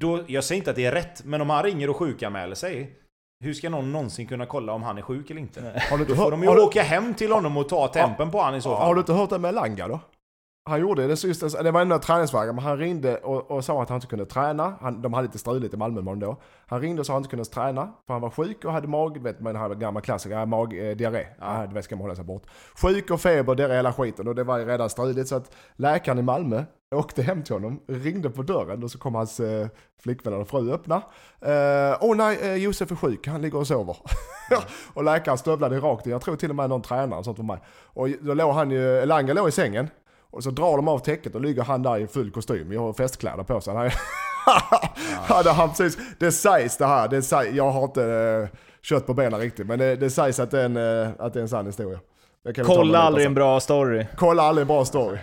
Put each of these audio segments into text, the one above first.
Då, jag säger inte att det är rätt, men om han ringer och sjukanmäler sig. Hur ska någon någonsin kunna kolla om han är sjuk eller inte? Har du inte Då får hört, de ju åka hem till honom och ta tempen på han i så fall. har du inte hört det med Langa då? Han gjorde det sist, det var ändå träningsvägar, men han ringde och, och sa att han inte kunde träna. Han, de hade lite struligt i Malmö med då. Han ringde och sa att han inte kunde träna, för han var sjuk och hade mag, vet man, hade gamla klassiker, mag, eh, diarré. Ja. det ska man hålla sig bort. Sjuk och feber, diarré, hela skiten. Och det var ju redan struligt så att läkaren i Malmö åkte hem till honom, ringde på dörren och så kom hans eh, flickvän och fru öppna. Eh, Åh nej, eh, Josef är sjuk, han ligger och sover. och läkaren stövlade rakt in, jag tror till och med någon tränare och sånt var med. Och då låg han ju, Langa låg i sängen. Och så drar de av täcket och ligger han där i full kostym. Jag har festkläder på sig. Han hade han precis, det sägs det här, det sägs, jag har inte uh, kött på benen riktigt. Men det, det sägs att det är en, uh, att det är en sann historia. Kolla aldrig en bra story. Kolla aldrig en bra story.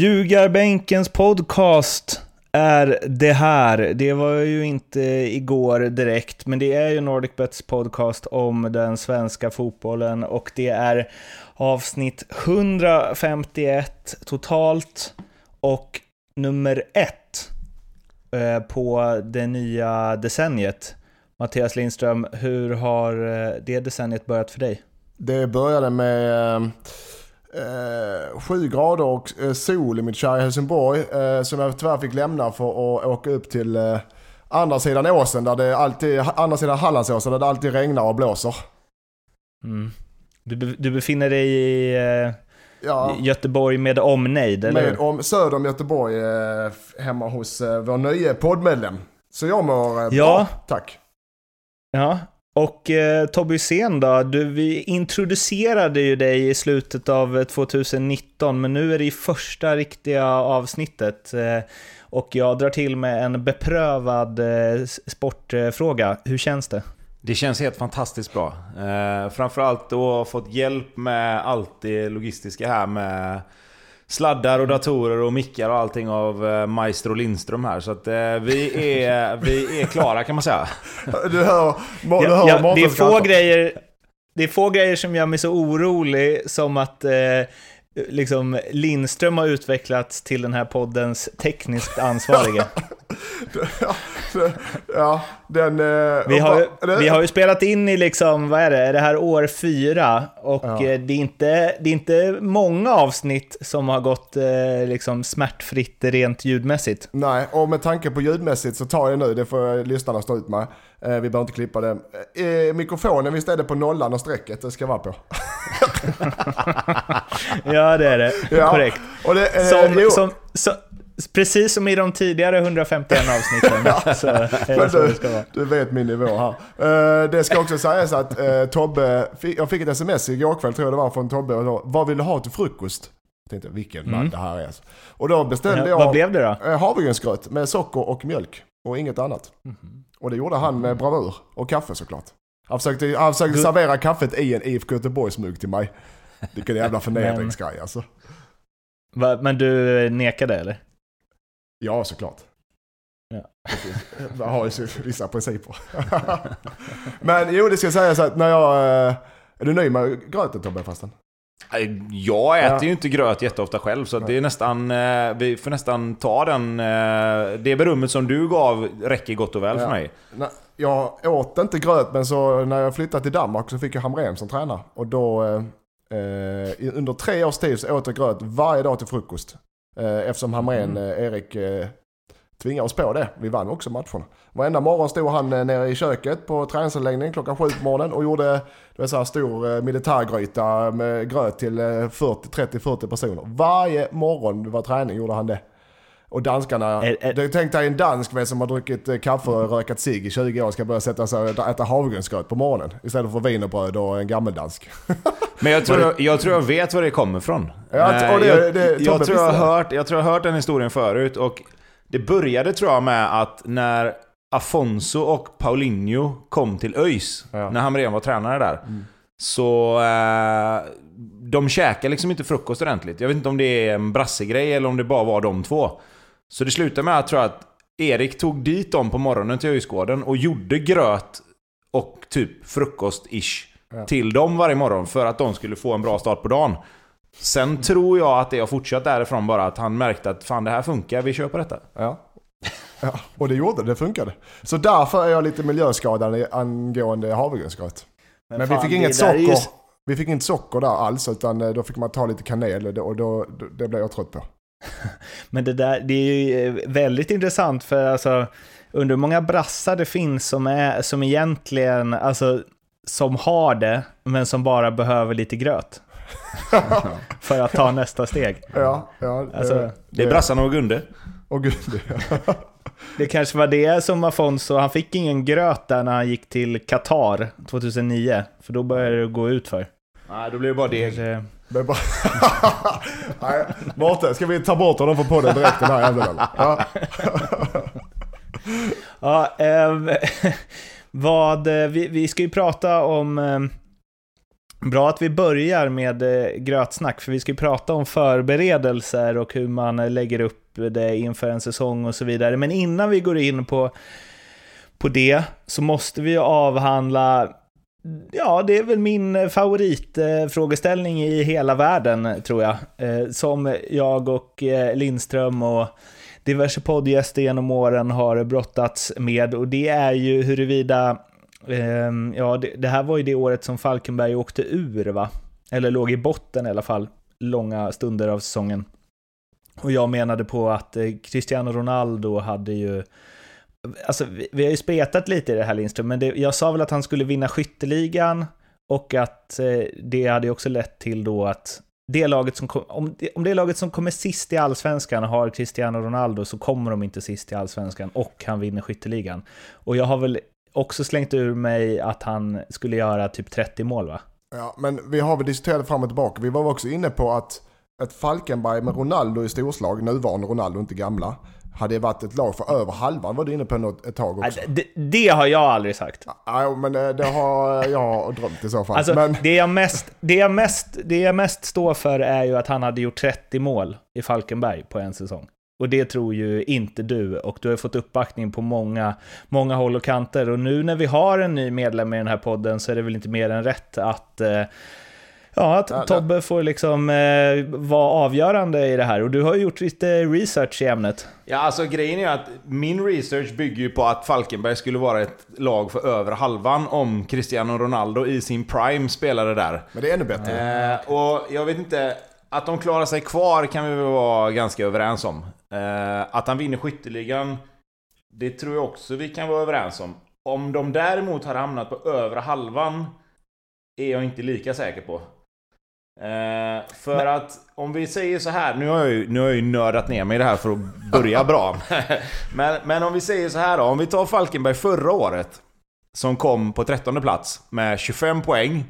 Ljugarbänkens podcast är det här. Det var ju inte igår direkt, men det är ju NordicBets podcast om den svenska fotbollen och det är avsnitt 151 totalt och nummer ett eh, på det nya decenniet. Mattias Lindström, hur har eh, det decenniet börjat för dig? Det började med eh, eh, 7 grader och eh, sol i mitt kära Helsingborg. Eh, som jag tyvärr fick lämna för att åka upp till eh, andra sidan åsen, där det alltid, andra sidan Hallandsåsen där det alltid regnar och blåser. Mm. Du, du befinner dig i eh, Ja, Göteborg med omnejd, eller med om, söder om Göteborg, hemma hos eh, vår nya poddmedlem. Så jag mår Ja. bra, tack. Ja, och eh, Tobbe Hysén då, du, vi introducerade ju dig i slutet av eh, 2019, men nu är det i första riktiga avsnittet. Eh, och jag drar till med en beprövad eh, sportfråga. Hur känns det? Det känns helt fantastiskt bra. Eh, framförallt då ha fått hjälp med allt det logistiska här med sladdar och datorer och mickar och allting av eh, Maestro Lindström här. Så att eh, vi, är, vi är klara kan man säga. Du hör, må, du Ja, hör ja, det, är få grejer, det är få grejer som gör mig så orolig som att eh, liksom Lindström har utvecklats till den här poddens tekniskt ansvarige. ja, den... eh, Vi har, ju, vi har ju spelat in i liksom, vad är det, det här år fyra? Och Ja. eh, det, är inte, det är inte många avsnitt som har gått eh, liksom smärtfritt rent ljudmässigt. Nej, och med tanke på ljudmässigt så tar jag nu, det får lyssnarna stå ut med. Vi behöver inte klippa det. Eh, mikrofonen, visst är det på nollan och strecket det ska vara på? Ja, det är det. Ja, Korrekt. Det, eh, Som, som, precis som i de tidigare 151 avsnitten. så du, du vet min nivå här. Eh, det ska också sägas att eh, Tobbe, jag fick ett sms igår kväll tror jag det var från Tobbe och då, vad vill du ha till frukost? Jag tänkte vilken man det här är. Alltså. Och då beställde Mm. Ja, jag vad blev det då? eh, havregrynsgröt med socker och mjölk och inget annat. Mhm. Och det gjorde han med bravur. Och kaffe såklart. Han försökte, han försökte servera kaffet i en IFK Göteborgs-mugg till mig. Vilken jävla förnedringsgrej alltså. Va, men du nekade eller? Ja, såklart. Ja. Jag har ju vissa principer. Men jo, det ska sägas att när jag... eh, Är du nöjd med gröten Tobbe förresten? Eh, Jag äter Ja. ju inte gröt jätteofta själv, så det är nästan... eh, Vi får nästan ta den... Det berömmet som du gav räcker gott och väl för Ja. mig. Nej, Jag åt inte gröt, men så när jag flyttade till Danmark så fick jag Hamrén som tränare. Och då... eh, under tre års tid så åt jag gröt varje dag till frukost. Eh, eftersom Hamrén, Mm. eh, Erik, eh, tvingade oss på det. Vi vann också matcherna. Varenda morgon stod han nere i köket på träningsanläggningen klockan sju på morgonen och gjorde det så här stor militärgryta med gröt till eh, 40, 30-40 personer. Varje morgon det var träning gjorde han det. Och danskarna, är- det tänkte jag en dansk vet, som har druckit eh, kaffe och rökat cigg i 20 år ska börja sätta sig och äta havregrynsgröt på morgonen. Istället för wienerbröd och en gammeldansk. Men jag tror, jag tror jag vet var det kommer ifrån. Ja, Eh, det- jag, det- jag, Tobbe tror jag, har hört, jag tror jag har hört den historien förut och det började tror jag med att när Afonso och Paulinho kom till ÖIS, Ja. Mm. när Hamrén var tränare där, så eh, de käkade liksom inte frukost ordentligt. Jag vet inte om det är en brassegrej eller om det bara var de två. Så det slutade med att, tror jag, att Erik tog dit dem på morgonen till Öjsgården och gjorde gröt och typ frukost-ish Ja. till dem varje morgon för att de skulle få en bra start på dagen. Sen tror jag att det har fortsatt därifrån bara att han märkte att fan det här funkar, vi kör på detta. Ja. ja. Och det gjorde det, det funkade. Så därför är jag lite miljöskadad angående havregrynsgröt. Men, vi fan, fick det inget socker. Vi fick inte socker där alls, utan eh, då fick man ta lite kanel och, då, och då, då, det blev jag trött på. Men det där, det är ju eh, väldigt intressant för alltså, under hur många brassar det finns som, är, som egentligen, alltså, som har det, men som bara behöver lite gröt. för att ta nästa steg. Ja, ja. Alltså, Det är brassarna och Gunde. Och gud, det, Det kanske var det som Afonso, han fick ingen gröt där när han gick till Qatar 2009, för då började det gå ut för. Nej, då blir det bara deg. Men bara... Nej, Mårten, ska vi ta bort honom från podden direkt den här jäveln? Ja. Ja, ehm, vad, eh, vi, vi ska ju prata om... ehm, bra att vi börjar med eh, grötsnack, för vi ska ju prata om förberedelser och hur man eh, lägger upp det inför en säsong och så vidare. Men innan vi går in på, på det så måste vi avhandla Ja, det är väl min eh, favoritfrågeställning i hela världen, tror jag. Eh, som jag och eh, Lindström och diverse poddgäster genom åren har brottats med. Och det är ju huruvida, ehm, ja, det, här var ju det året som Falkenberg åkte ur, va? Eller låg i botten i alla fall, långa stunder av säsongen. Och jag menade på att Cristiano Ronaldo hade ju Alltså, vi, vi har ju spretat lite i det här Lindström, men det, jag sa väl att han skulle vinna skytteligan och att eh, det hade ju också lett till då att det laget som kom, om, det- om det laget som kommer sist i allsvenskan har Cristiano Ronaldo så kommer de inte sist i allsvenskan och han vinner skytteligan. Och jag har väl också slängt ur mig att han skulle göra typ 30 mål va? Ja, men vi har väl diskuterat fram och tillbaka. Vi var också inne på att ett Falkenberg med Ronaldo i storslag, nuvarande Ronaldo, inte gamla, hade varit ett lag för över halvan var du inne på något, ett tag också. Nej, Det, det har jag aldrig sagt. Ja, men det, det har jag drömt i så fall. Alltså, men, det, jag mest, det, jag mest, det jag mest står för är ju att han hade gjort 30 mål i Falkenberg på en säsong. Och det tror ju inte du, och du har fått uppbackning på många, många håll och kanter. Och nu när vi har en ny medlem i den här podden så är det väl inte mer än rätt att eh, Ja, att Tobbe får liksom eh, vara avgörande i det här. Och du har ju gjort lite research i ämnet. Ja, alltså grejen är att min research bygger ju på att Falkenberg skulle vara ett lag för över halvan om Cristiano Ronaldo i sin prime spelade där. men det är ännu bättre. Eh, och jag vet inte, att de klarar sig kvar kan vi väl vara ganska överens om. Eh, att han vinner skytteligan, det tror jag också vi kan vara överens om. Om de däremot har hamnat på övre halvan, är jag inte lika säker på. Eh, för att om vi säger så här, nu har, jag ju, nu har jag ju nördat ner mig i det här för att börja bra. men, men om vi säger så här då, om vi tar Falkenberg förra året. Som kom på 13 plats med 25 poäng.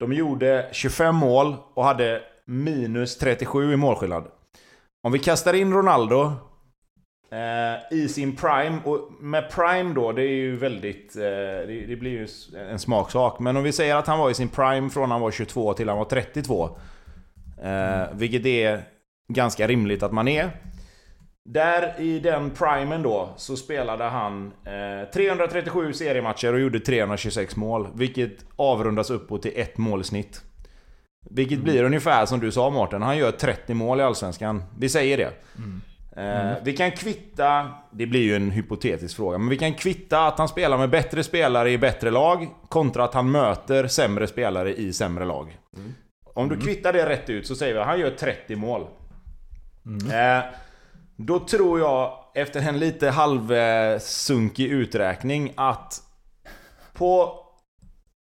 De gjorde 25 mål och hade minus 37 i målskillnad. Om vi kastar in Ronaldo eh, i sin prime, och med prime då, det är ju väldigt... Eh, det, det blir ju en smaksak. Men om vi säger att han var i sin prime från han var 22 till han var 32. Eh, vilket är ganska rimligt att man är. Där i den primen då så spelade han eh, 337 seriematcher och gjorde 326 mål. Vilket avrundas uppåt till ett målsnitt. Vilket blir ungefär som du sa Mårten, han gör 30 mål i Allsvenskan. Vi säger det. Eh, vi kan kvitta, det blir ju en hypotetisk fråga, men vi kan kvitta att han spelar med bättre spelare i bättre lag kontra att han möter sämre spelare i sämre lag. Om du kvittar det rätt ut så säger vi att han gör 30 mål. Eh, då tror jag, efter en lite halvsunkig uträkning, att på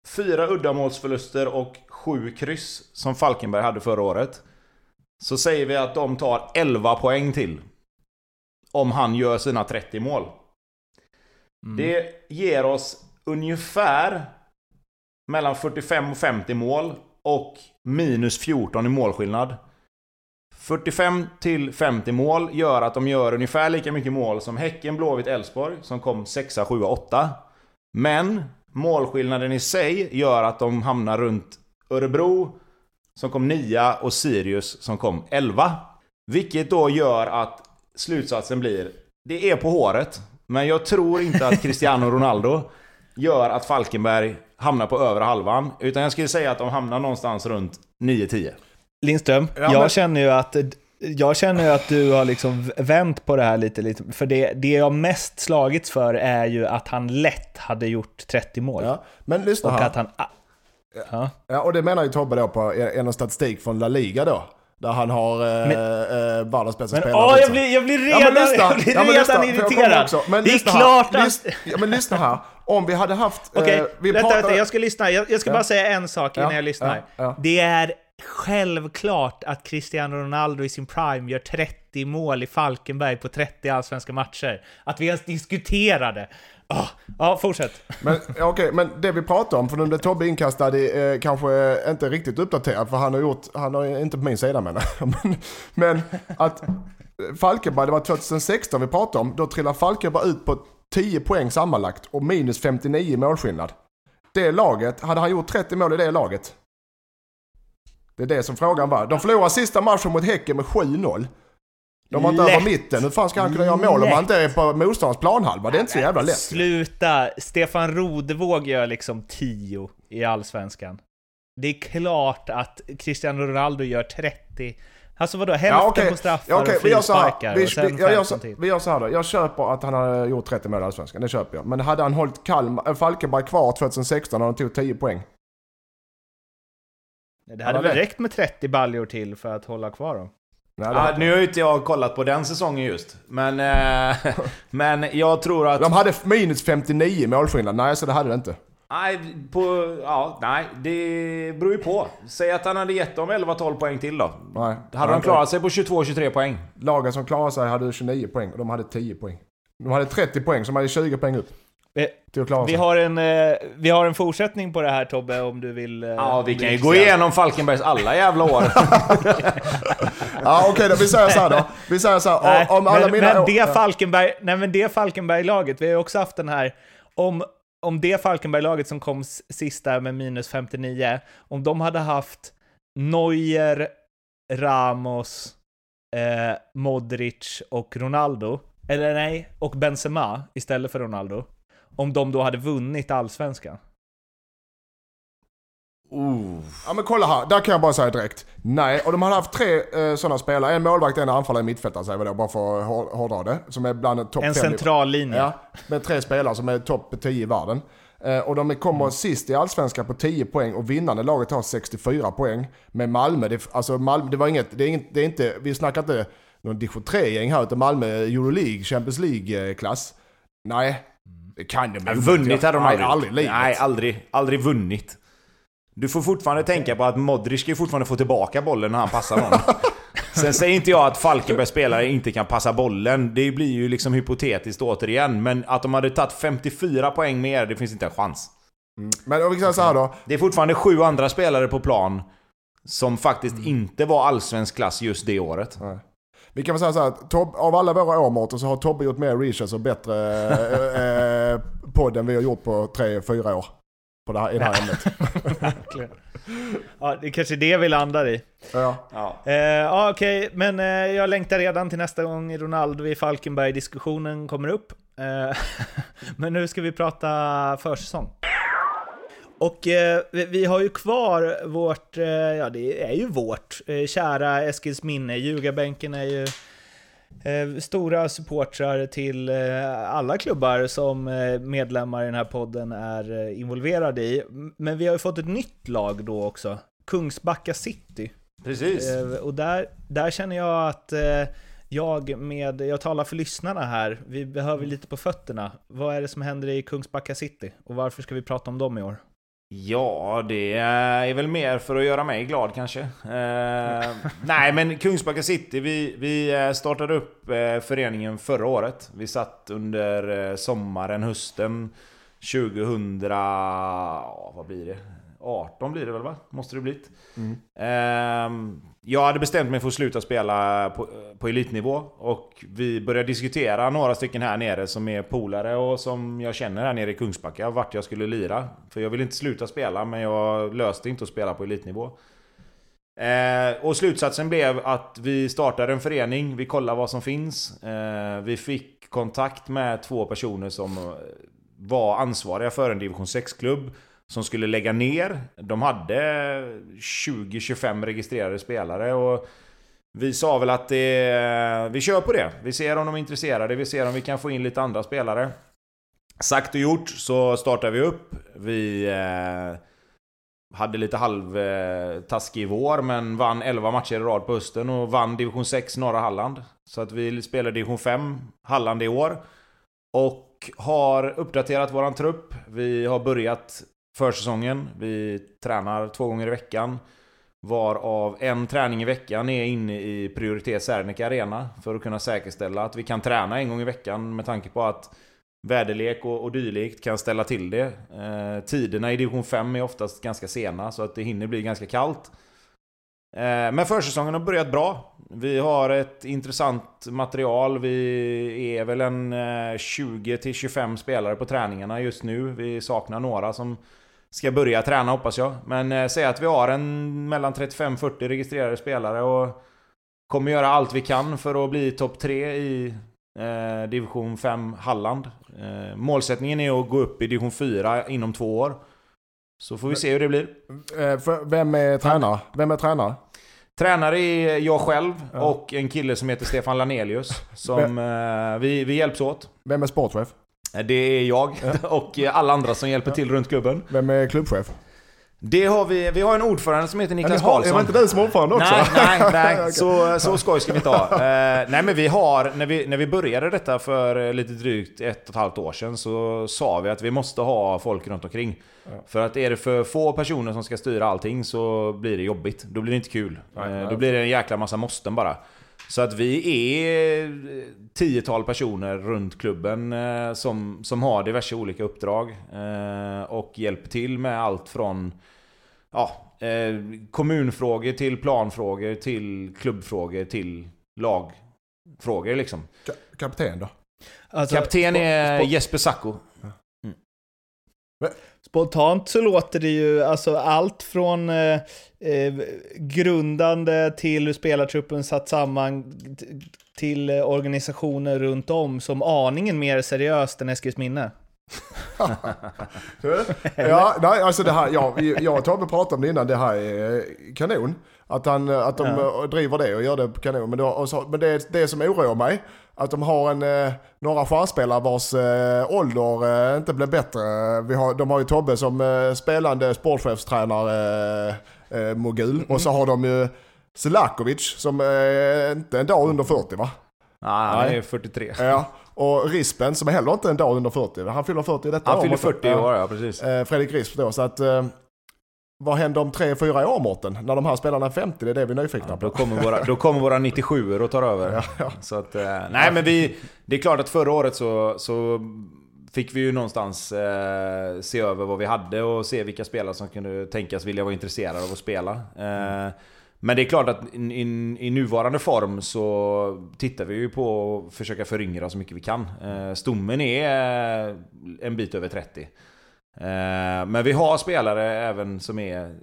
fyra uddamålsförluster och sju kryss som Falkenberg hade förra året. Så säger vi att de tar 11 poäng till. Om han gör sina 30 mål. Det ger oss ungefär mellan 45 och 50 mål och minus 14 i målskillnad. 45 till 50 mål gör att de gör ungefär lika mycket mål som Häcken, Blåvitt, Elfsborg som kom 6, 7, 8. Men målskillnaden i sig gör att de hamnar runt Örebro som kom 9 och Sirius som kom 11. Vilket då gör att slutsatsen blir, det är på håret, men jag tror inte att Cristiano Ronaldo gör att Falkenberg hamnar på övre halvan. Utan jag skulle säga att de hamnar någonstans runt 9-10. Lindström, Ja, jag men- känner ju att jag känner ju att du har liksom vänt på det här lite, lite. För det, det jag mest slagits för är ju att han lätt hade gjort 30 mål. Ja. Men lyssna Och här. att han... Ja. Ja, och det menar ju Tobbe då på en statistik från La Liga då. Där han har eh, eh, världens bästa Men spelare. åh, jag blir, jag blir redan, Ja, men lyssna. jag blir Ja, men redan lyssna, irriterad. också. Men det är lyssna klart här. att... Lys, ja, men lyssna här. Om vi hade haft... Okej, eh, vi vänta, pratade- vänta, jag ska lyssna. Jag, jag ska Ja. bara säga en sak innan Ja, jag lyssnar. ja. Det är självklart att Cristiano Ronaldo i sin prime gör 30 mål i Falkenberg på 30 allsvenska matcher. Att vi ens diskuterade. Ah, ja, fortsätt. Men, ja, okej, men det vi pratar om, för nu blev Tobbe inkastad i, eh, kanske inte riktigt uppdaterad, för han har gjort, han har inte på min sida menar jag. men, men att Falkenberg, det var 2016 vi pratade om, då trillade Falkenberg ut på 10 poäng sammanlagt och minus 59 i målskillnad. Det laget, hade han gjort 30 mål i det laget? Det är det som frågan var. De förlorade sista matchen mot Häcken med 7-0. De var inte Lätt. över mitten. Hur fan ska han kunna göra mål om han inte är på motståndarens planhalva? Det är inte så jävla lätt. Sluta! Stefan Rodevåg gör liksom 10 i Allsvenskan. Det är klart att Cristiano Ronaldo gör 30. Alltså vadå, hälften okej. på straffar Ja, okej, och frisparkar Vi, och sen vi, jag gör 15 så, till. vi gör så här då. Jag köper att han har gjort 30 mål i Allsvenskan. Det köper jag. Men hade han hållit Kalmar, äh, Falkenberg kvar 2016 när de tog 10 poäng? Det hade Ja, väl räckt med 30 baljor till för att hålla kvar dem? Det, nu har ju inte jag kollat på den säsongen just. Men, eh, men jag tror att... de hade minus 59 målskillnad. Nej, så det hade det inte. Nej, på, ja, nej, det beror ju på. Säg att han hade gett dem 11-12 poäng till då. Nej. Hade de klarat sig på 22-23 poäng? Lagen som klarade sig hade 29 poäng och de hade 10 poäng. De hade 30 poäng, så de hade 20 poäng upp Eh, Vi sig. har, en, eh, vi har en fortsättning på det här Tobbe, om du vill... eh, Ja, vi kan ju gå igenom Falkenbergs alla jävla år. Ja, okej då. Vi säger så här då. Vi säger så här. Nej, om alla men, mina... men det. Falkenberg, nej men det Falkenberg-laget, vi har ju också haft den här, om, om det Falkenberg-laget som kom sist där med minus 59, om de hade haft Neuer, Ramos, eh, Modric och Ronaldo, eller nej, och Benzema istället för Ronaldo, om de då hade vunnit allsvenskan. Ja men kolla här, där kan jag bara säga direkt. Nej, och de hade haft tre eh, sådana spelare. En målvakt, en anfallare, en mittfältare säger vi då, bara för att hår- hårdra det. Som är bland topp En central linje. Ja, med tre spelare som är topp 10 i världen. Eh, och de kommer sist i Allsvenskan på 10 poäng och vinnande laget har 64 poäng. Med Malmö, det, alltså Malmö, det var inget, det är, inget, det är inte, vi snackar inte någon division 3-gäng här, utan Malmö Euroleague, Champions League-klass. Nej, det kan de ju vunnit hade de Nej, aldrig. aldrig livet. Nej, aldrig. Aldrig vunnit. Du får fortfarande tänka på att Modric ska ju fortfarande få tillbaka bollen när han passar någon. Sen säger inte jag att Falkenbergs spelare inte kan passa bollen. Det blir ju liksom hypotetiskt återigen. Men att de hade tagit 54 poäng mer, det finns inte en chans. Men om vi säger så här då. Det är fortfarande sju andra spelare på plan som faktiskt Mm. inte var allsvensk klass just det året. Vi kan väl säga så här att Tob, av alla våra år Mårten så har Tobbe gjort mer research och bättre eh, eh, podd än vi har gjort på tre, fyra år. På det här, I det här ämnet. Ja, det är kanske det vi landar i. Ja. Ja. Eh, ja, okej, men eh, jag längtar redan till nästa gång Ronaldo i Falkenberg-diskussionen kommer upp. Eh, men nu ska vi prata försäsong. Och eh, vi, vi har ju kvar vårt, eh, ja det är ju vårt, eh, kära Eskilsminne. Ljugarbänken är ju eh, stora supportrar till eh, alla klubbar som eh, medlemmar i den här podden är involverade i. Men vi har ju fått ett nytt lag då också. Kungsbacka City. Precis. Och där, där känner jag att jag med, jag talar för lyssnarna här, vi behöver lite på fötterna. Vad är det som händer i Kungsbacka City? Och varför ska vi prata om dem i år? Ja, det är väl mer för att göra mig glad kanske. Eh, nej, men Kungsbacka City, vi, vi eh, startade upp eh, föreningen förra året. Vi satt under eh, sommaren, hösten 2000... Ja, vad blir det? 18 blir det väl va? Måste det blivit. Ehm, jag hade bestämt mig för att sluta spela på, på elitnivå och vi började diskutera några stycken här nere som är polare och som jag känner här nere i Kungsbacka vart jag skulle lira. För jag ville inte sluta spela men jag löste inte att spela på elitnivå. Eh, och slutsatsen blev att vi startade en förening, vi kollade vad som finns. Eh, vi fick kontakt med två personer som eh, var ansvariga för en division 6-klubb som skulle lägga ner. De hade 20-25 registrerade spelare och vi sa väl att det, vi kör på det. Vi ser om de är intresserade, vi ser om vi kan få in lite andra spelare. Sagt och gjort så startar vi upp. Vi eh, hade lite halvtaskig vår men vann 11 matcher i rad på hösten och vann division 6 norra Halland. Så att vi spelar division 5 Halland i år. Och har uppdaterat våran trupp. Vi har börjat försäsongen. Vi tränar två gånger i veckan. Varav en träning i veckan är inne i Prioritet Serneke Arena. För att kunna säkerställa att vi kan träna en gång i veckan med tanke på att väderlek och, och dylikt kan ställa till det. Eh, tiderna i division 5 är oftast ganska sena så att det hinner bli ganska kallt. Eh, men försäsongen har börjat bra. Vi har ett intressant material. Vi är väl en eh, 20-25 spelare på träningarna just nu. Vi saknar några som ska börja träna hoppas jag. Men eh, säg att vi har en mellan 35-40 registrerade spelare och kommer göra allt vi kan för att bli topp 3 i eh, division 5 Halland. Eh, målsättningen är att gå upp i division 4 inom två år. Så får vi se hur det blir. Eh, Vem är tränare? Vem är tränare? Tränare är jag själv och en kille som heter Stefan Lanelius. Som eh, vi, vi hjälps åt. Vem är sportchef? Det är jag och alla andra som hjälper till runt klubben. Vem är klubbchef? Det har vi, vi har en ordförande som heter Niklas Ja, Karlsson. Är inte du som ordförande också? Nej, nej, nej. Så, så skoj ska vi inte ha. Eh, nej men vi har, när vi, när vi började detta för eh, lite drygt ett och ett halvt år sedan så sa vi att vi måste ha folk runt omkring. För att är det för få personer som ska styra allting så blir det jobbigt. Då blir det inte kul. Nej, Eh, nej. Då blir det en jäkla massa måsten bara. Så att vi är eh, tiotal personer runt klubben eh, som, som har diverse olika uppdrag. Eh, och hjälper till med allt från ja, kommunfrågor till planfrågor till klubbfrågor till lagfrågor liksom. Ka- Kapten då? Alltså, Kapten är Jesper Sacco. Spontant så låter det ju alltså allt från eh, eh, grundande till hur spelartruppen satt samman till eh, organisationer runt om som aningen mer seriöst än Eskilsminne. ja, nej, alltså det här, ja, jag och Tobbe pratade om det innan, det här är eh, kanon. Att, han, att de Ja. driver det och gör det kanon. Men, då, så, men det, det som oroar mig, att de har en, eh, några stjärnspelare vars eh, ålder eh, inte blev bättre. Vi har, de har ju Tobbe som eh, spelande sportchefstränare, eh, eh, mogul. Och så har de ju Selakovic som eh, inte är en dag under 40 va? Nej, han är 43. Ja. Och Rispen som är heller inte en dag under 40. Han fyller 40 i detta Han år, fyller måste- 40 i år, ja precis. Eh, Fredrik Risp då. Så att, vad händer om tre, fyra år Mårten? När de här spelarna är 50, det är det vi är nyfikna Då på. kommer våra, då kommer våra 97 och tar över. Så att, eh, nej men vi... Det är klart att förra året så, så fick vi ju någonstans eh, se över vad vi hade och se vilka spelare som kunde tänkas vilja vara intresserade av att spela. Eh, men det är klart att i, i, nuvarande form så tittar vi ju på att försöka föryngra så mycket vi kan. Eh, stommen är en bit över 30. Eh, Men vi har spelare även som är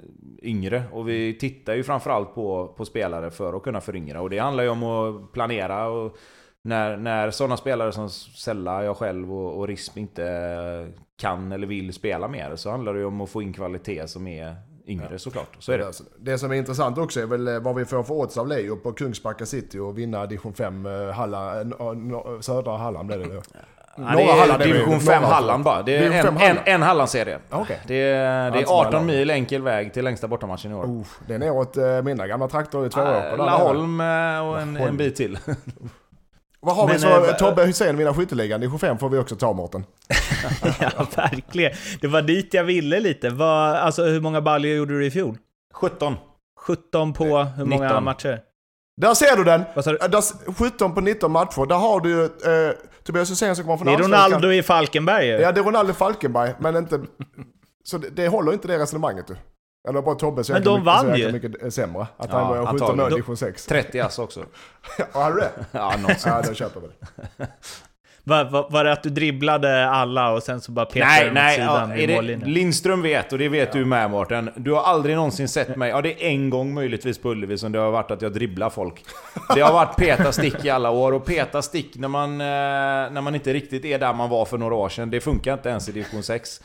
yngre och vi tittar ju framförallt på, på spelare för att kunna föryngra. Och det handlar ju om att planera och när, när sådana spelare som Sella, jag själv och, och Risp inte kan eller vill spela mer så handlar det ju om att få in kvalitet som är yngre såklart. Så är det. Alltså, Det som är intressant också är väl eh, vad vi får för odds av Leo på Kungsbacka City och vinna division 5 eh, Halland, södra Halland blir det då. Ja, det är division 5 Norra Halland bara. Det är en, en, Halland. en Hallandsserie. Okej. Det är, det är 18 mellan. mil enkel väg till längsta bortamatchen i år. Oh, det är neråt eh, mina gamla trakter i två år. Ah, Laholm eh, och en, en bit till. Vad har vi Men, så? eh, Tobbe Hysén vinner skytteligan. Division 5 får vi också ta Mårten. ja, verkligen. Det var dit jag ville lite. Vad, alltså, hur många baljor gjorde du i fjol? 17. 17 på hur många 19. matcher? Där ser du den! Vad sa du? Eh, Där, 17 på 19 matcher. Där har du ju eh, Tobias Hysén som kommer från Det är Allsvenskan. Ronaldo i Falkenberg ju. Ja, det är Ronaldo Falkenberg, men inte... Så det, det håller inte det resonemanget du. Eller bara Tobbe så Men de mycket, vann ju. mycket sämre. Att Ja, han var 17 antagligen. mål i division 6. 30 ass också. Ja, har du det? Ja, något sånt. Ja, då köper vi det. Var, var, var det att du dribblade alla och sen så bara petade Nej, nej. sidan Ja, vid mållinjen? Lindström vet, och det vet du med Mårten. Du har aldrig någonsin sett mig, ja det är en gång möjligtvis på Ullevi som det har varit att jag dribblar folk. Det har varit peta stick i alla år, och peta stick när man, eh, när man inte riktigt är där man var för några år sedan, det funkar inte ens i division 6.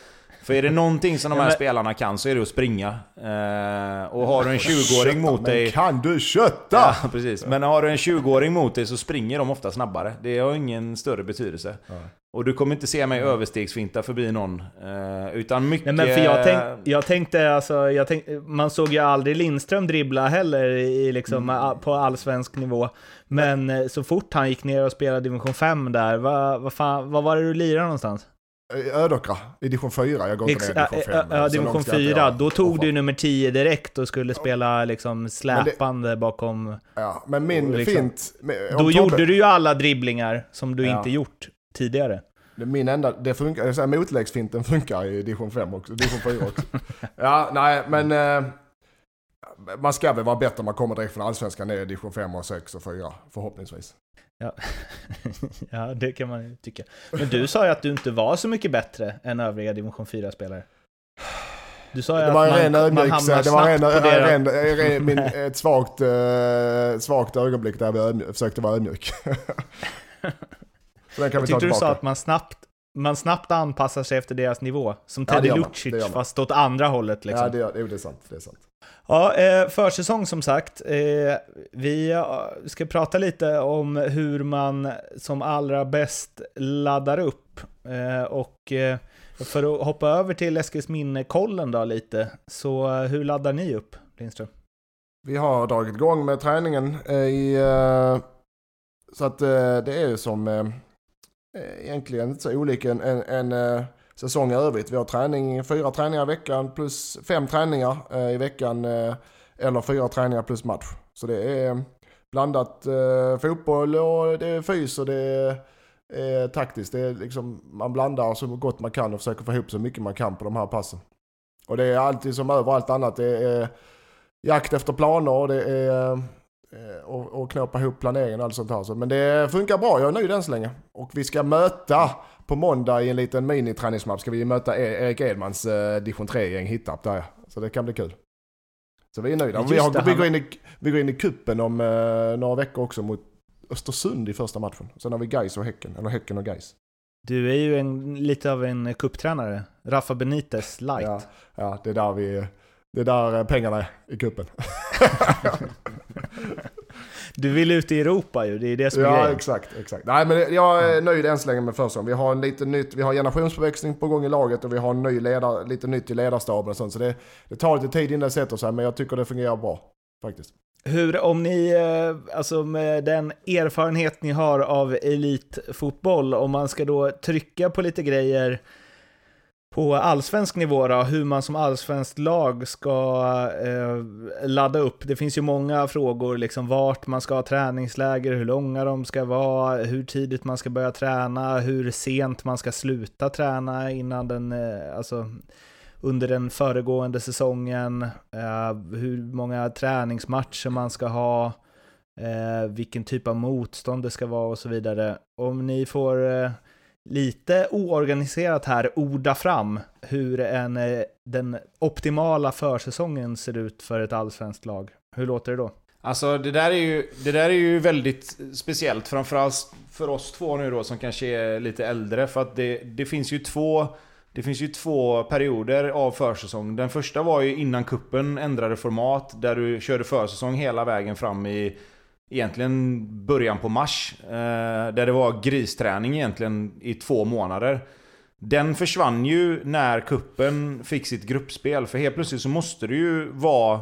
För är det någonting som de här Ja, spelarna kan så är det att springa. Eh, och har du en 20-åring mot Men dig... kan du kötta? Ja, precis. Men har du en 20-åring mot dig så springer de ofta snabbare. Det har ingen större betydelse. Och du kommer inte se mig överstegsfinta förbi någon. Eh, utan mycket... Nej, men för jag, tänk, jag tänkte alltså, jag tänk, man såg ju aldrig Lindström dribbla heller i, liksom, Mm. på allsvensk nivå. Men eh, så fort han gick ner och spelade division 5 där, vad, vad, fan, vad var det du lirade någonstans? I Ödåkra, i division 4. Jag går inte Ex- ner i ja, division 5. ja, division 4, då tog du nummer 10 direkt och skulle spela liksom det- släpande bakom. Ja, men min liksom- fint... Då Tobbe- gjorde du ju alla dribblingar som du Ja. inte gjort tidigare. Det- Min enda, det funkar, jag säger, motläggsfinten funkar i division 5 också, division 4 också. ja, nej men... Eh, man ska väl vara bättre om man kommer direkt från allsvenskan ner i division 5 och 6 och 4, förhoppningsvis. ja, det kan man ju tycka. Men du sa ju att du inte var så mycket bättre än övriga division 4-spelare. Du sa ju Det var en att ren man, man hamnar det var en, en, en, en, min, ett svagt, eh, svagt ögonblick där ödmjuk, försökte vara ödmjuk. Så den kan Jag vi ta tyckte du sa tillbaka. att man snabbt, man snabbt anpassar sig efter deras nivå. Som Ja, det Teddy man. Lucic, Det man. fast åt andra hållet liksom. Ja, det, jo, det är sant. Det är sant. Ja, eh, försäsong som sagt. Eh, vi eh, ska prata lite om hur man som allra bäst laddar upp. Och för att hoppa över till Eskilsminne-kollen då lite, så hur laddar ni upp, Lindström? Vi har dragit igång med träningen i... Så att det är ju som egentligen inte så olika en, en, en säsong i övrigt. Vi har träning, fyra träningar i veckan plus fem träningar eh, i veckan. Eh, eller fyra träningar plus match. Så det är blandat eh, fotboll och det är fys och det är eh, taktiskt. Det är liksom, man blandar så gott man kan och försöker få ihop så mycket man kan på de här passen. Och det är alltid som överallt annat. Det är jakt efter planer och det är eh, och, och knåpa ihop planeringen och allt sånt här. Men det funkar bra, jag är nöjd än så länge. Och vi ska möta på måndag i en liten miniträningsmatch ska vi möta E- Erik Edmans eh, division 3-gäng Hittarp där. Så det kan bli kul. Så vi är nöjda. Vi, har, det, vi, går in i, vi går in i kuppen om eh, några veckor också mot Östersund i första matchen. Sen har vi Gais och Häcken, eller Häcken och Gais. Du är ju en, lite av en kupptränare. Rafa Benitez light. Ja, ja, det är där vi... Det är där eh, pengarna är i kuppen. Du vill ut i Europa ju, det är det som är Ja, grejen. exakt, exakt. Nej, men jag är nöjd än så länge med försäsongen. Vi har en lite nytt, vi har generationsförväxling på gång i laget och vi har en ny ledare, lite nytt i ledarstaben och sånt. Så det, det tar lite tid innan det sätter sig, men jag tycker det fungerar bra. Faktiskt. Hur, om ni, eh, alltså med den erfarenhet ni har av elitfotboll, om man ska då trycka på lite grejer på allsvensk nivå då, hur man som allsvenskt lag ska eh, ladda upp. Det finns ju många frågor, liksom vart man ska ha träningsläger, hur långa de ska vara, hur tidigt man ska börja träna, hur sent man ska sluta träna innan den, eh, alltså under den föregående säsongen, eh, hur många träningsmatcher man ska ha, eh, vilken typ av motstånd det ska vara och så vidare. Om ni får eh, lite oorganiserat här orda fram hur en, eh, den optimala försäsongen ser ut för ett allsvenskt lag. Hur låter det då? Alltså det där är ju, det där är ju väldigt speciellt. Framförallt för oss två nu då som kanske är lite äldre. För att det, det finns ju två... Det finns ju två perioder av försäsong. Den första var ju innan kuppen ändrade format. Där du körde försäsong hela vägen fram i egentligen början på mars. Eh, där det var gristräning egentligen i två månader. Den försvann ju när kuppen fick sitt gruppspel. För helt plötsligt så måste du ju vara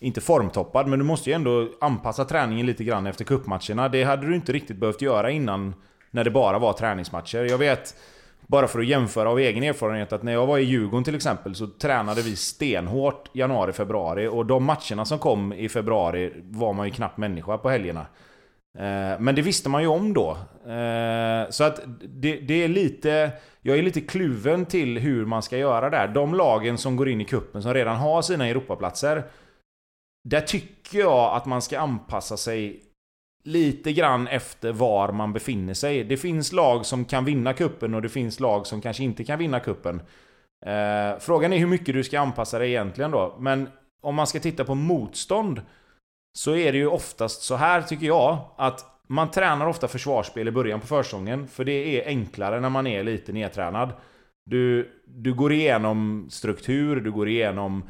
inte formtoppad, men du måste ju ändå anpassa träningen lite grann efter kuppmatcherna. Det hade du inte riktigt behövt göra innan när det bara var träningsmatcher. Jag vet, bara för att jämföra av egen erfarenhet, att när jag var i Djurgården till exempel så tränade vi stenhårt januari, februari. Och de matcherna som kom i februari var man ju knappt människa på helgerna. Eh, men det visste man ju om då. Eh, så att det, det är lite... Jag är lite kluven till hur man ska göra där. De lagen som går in i kuppen som redan har sina Europaplatser. Där tycker jag att man ska anpassa sig lite grann efter var man befinner sig. Det finns lag som kan vinna kuppen och det finns lag som kanske inte kan vinna kuppen. Eh, frågan är hur mycket du ska anpassa dig egentligen då. Men om man ska titta på motstånd så är det ju oftast så här tycker jag att man tränar ofta försvarsspel i början på försäsongen för det är enklare när man är lite nedtränad. Du, du går igenom struktur, du går igenom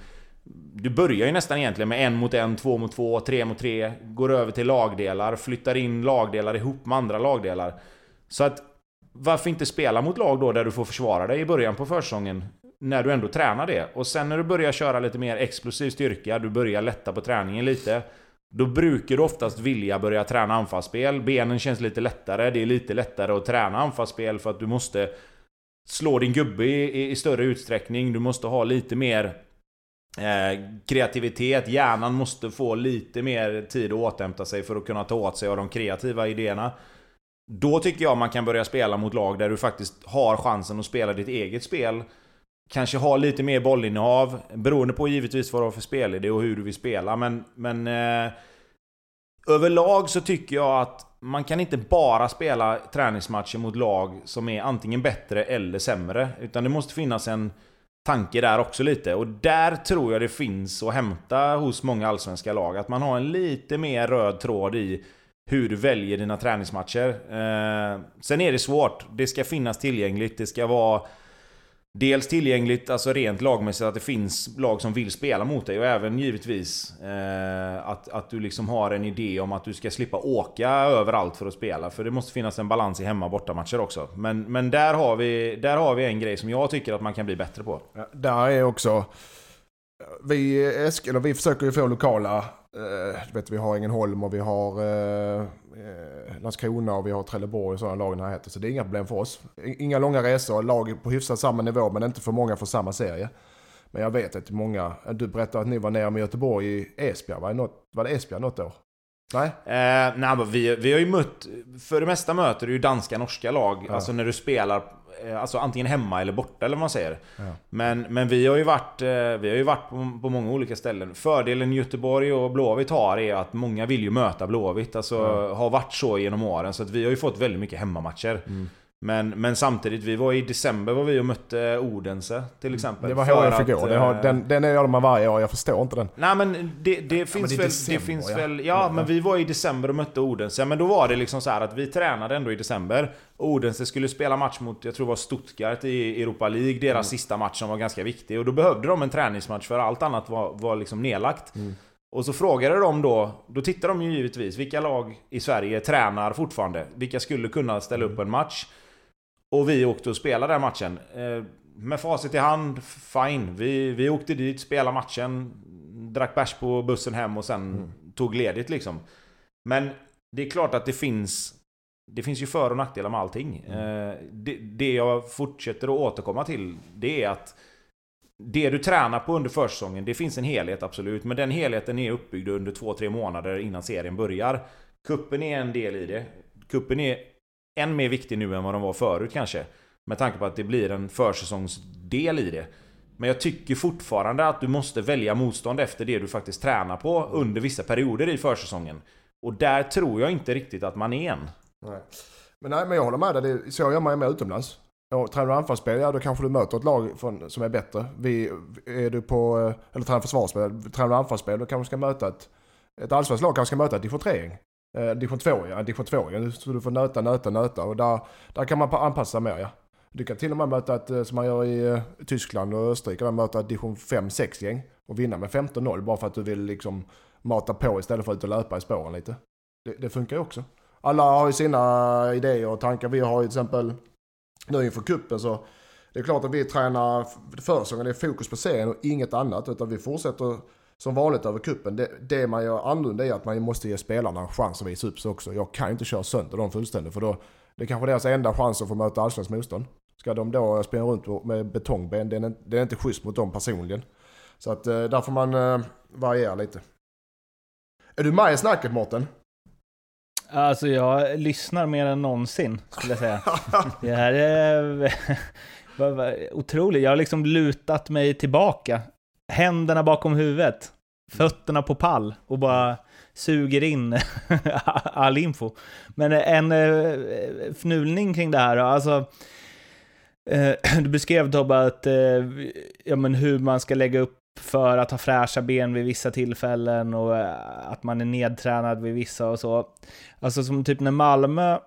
du börjar ju nästan egentligen med en mot en, två mot två, tre mot tre. Går över till lagdelar, flyttar in lagdelar ihop med andra lagdelar. Så att varför inte spela mot lag då där du får försvara dig i början på försäsongen? När du ändå tränar det. Och sen när du börjar köra lite mer explosiv styrka, du börjar lätta på träningen lite. Då brukar du oftast vilja börja träna anfallsspel. Benen känns lite lättare, det är lite lättare att träna anfallsspel för att du måste slå din gubbe i, i större utsträckning. Du måste ha lite mer Eh, kreativitet, hjärnan måste få lite mer tid att återhämta sig för att kunna ta åt sig av de kreativa idéerna. Då tycker jag man kan börja spela mot lag där du faktiskt har chansen att spela ditt eget spel. Kanske ha lite mer bollinnehav, beroende på givetvis vad du har för spelidé och hur du vill spela. Men, men eh, överlag så tycker jag att man kan inte bara spela träningsmatcher mot lag som är antingen bättre eller sämre. Utan det måste finnas en tanke där också lite. Och där tror jag det finns att hämta hos många allsvenska lag. Att man har en lite mer röd tråd i hur du väljer dina träningsmatcher. Eh, sen är det svårt. Det ska finnas tillgängligt. Det ska vara Dels tillgängligt, alltså rent lagmässigt, att det finns lag som vill spela mot dig och även givetvis eh, att, att du liksom har en idé om att du ska slippa åka överallt för att spela. För det måste finnas en balans i hemma och bortamatcher också. Men, men där, har vi, där har vi en grej som jag tycker att man kan bli bättre på. Ja, där är också... Vi, Eskil, vi försöker ju få lokala Uh, vet, vi har Ängelholm och vi har uh, Landskrona och vi har Trelleborg och sådana lag i närheten. Så det är inga problem för oss. Inga långa resor, lag på hyfsat samma nivå men inte för många för samma serie. Men jag vet att många, du berättade att ni var nere med Göteborg i Esbjerg, var det, något, var det Esbjerg något år? Nej? Eh, nej vi, vi har ju mött, för det mesta möter du ju danska, norska lag. Ja. Alltså när du spelar Eh, alltså antingen hemma eller borta eller vad man säger. Ja. Men, men vi har ju varit, eh, vi har ju varit på, på, många olika ställen. Fördelen Göteborg och Blåvitt har är att många vill ju möta Blåvitt. Alltså ja. har varit så genom åren. Så att vi har ju fått väldigt mycket hemmamatcher. Mm. Men, men samtidigt, vi var i december var vi och mötte Odense till mm. exempel. Det var HIF igår. Det har, den, den är de varje år, jag förstår inte den. Nej men det, det finns ja, det väl... December, det finns ja. väl ja, ja, men vi var i december och mötte Odense. Men då var det liksom så att vi tränade ändå i december. Odense skulle spela match mot, jag tror det var Stuttgart i Europa League. Deras mm. sista match som var ganska viktig. Och då behövde de en träningsmatch för allt annat var, var liksom nedlagt. Mm. Och så frågade de då, då tittar de ju givetvis, vilka lag i Sverige tränar fortfarande? Vilka skulle kunna ställa upp mm. en match? Och vi åkte och spelade den matchen. Eh, med facit i hand, fine. Vi, vi åkte dit, spelade matchen, drack bärs på bussen hem och sen mm. tog ledigt liksom. Men det är klart att det finns det finns ju för och nackdelar med allting. Mm. Eh, det, det jag fortsätter att återkomma till, det är att det du tränar på under försäsongen, det finns en helhet absolut. Men den helheten är uppbyggd under två, tre månader innan serien börjar. Kuppen är en del i det. Kuppen är än mer viktig nu än vad de var förut kanske. Med tanke på att det blir en försäsongsdel i det. Men jag tycker fortfarande att du måste välja motstånd efter det du faktiskt tränar på under vissa perioder i försäsongen. Och där tror jag inte riktigt att man är än. Nej. Men nej, men jag håller med dig. Så gör man ju med utomlands. Och tränar du anfallsspel, ja då kanske du möter ett lag från, som är bättre. Vi, är du på, eh, eller tränar försvarsspel, tränar du anfallsspel då kanske du ska möta ett, ett allsvenskt lag kanske ska möta ett division 3 Eh, division 2 ja, division 2 ja. Så du får nöta, nöta, nöta och där, där kan man anpassa mer ja. Du kan till och med möta ett, eh, som man gör i eh, Tyskland och Österrike, man möta ett division 5-6 gäng och vinna med 15-0 bara för att du vill liksom mata på istället för att ut och löpa i spåren lite. Det, det funkar ju också. Alla har ju sina idéer och tankar. Vi har ju till exempel nu inför kuppen så det är klart att vi tränar försäsongen, det är fokus på serien och inget annat utan vi fortsätter som vanligt över kuppen. Det, det man gör annorlunda är att man måste ge spelarna en chans att visa upp sig också. Jag kan inte köra sönder dem fullständigt för då det är kanske deras enda chans att få möta allsvenskt motstånd. Ska de då springa runt med betongben, det är, det är inte schysst mot dem personligen. Så att eh, där får man eh, variera lite. Är du med i snacket Mårten? Alltså jag lyssnar mer än någonsin skulle jag säga. det här är otroligt. Jag har liksom lutat mig tillbaka händerna bakom huvudet fötterna på pall och bara suger in all info. Men eh, en eh, fnulning kring det här, alltså eh, du beskrev Tobbe att, ja men hur man ska lägga upp för att ha fräscha ben vid vissa tillfällen och att man är nedtränad vid vissa och så. Alltså som typ när Malmö,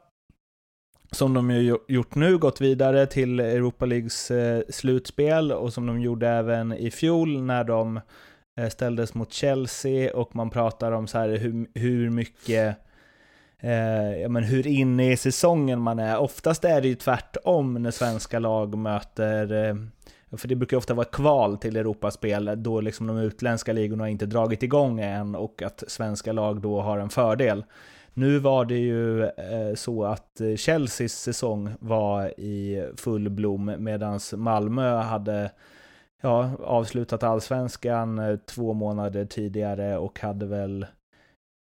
som de ju gjort nu, gått vidare till Europa Leagues slutspel och som de gjorde även i fjol när de Eh, ställdes mot Chelsea och man pratar om så här hur, hur mycket eh, ja, men hur inne i säsongen man är. Oftast är det ju tvärtom när svenska lag möter eh, för det brukar ofta vara kval till Europaspel då liksom de utländska ligorna inte dragit igång än och att svenska lag då har en fördel. Nu var det ju eh, så att Chelseas säsong var i full blom medan Malmö hade ja, avslutat allsvenskan eh, två månader tidigare och hade väl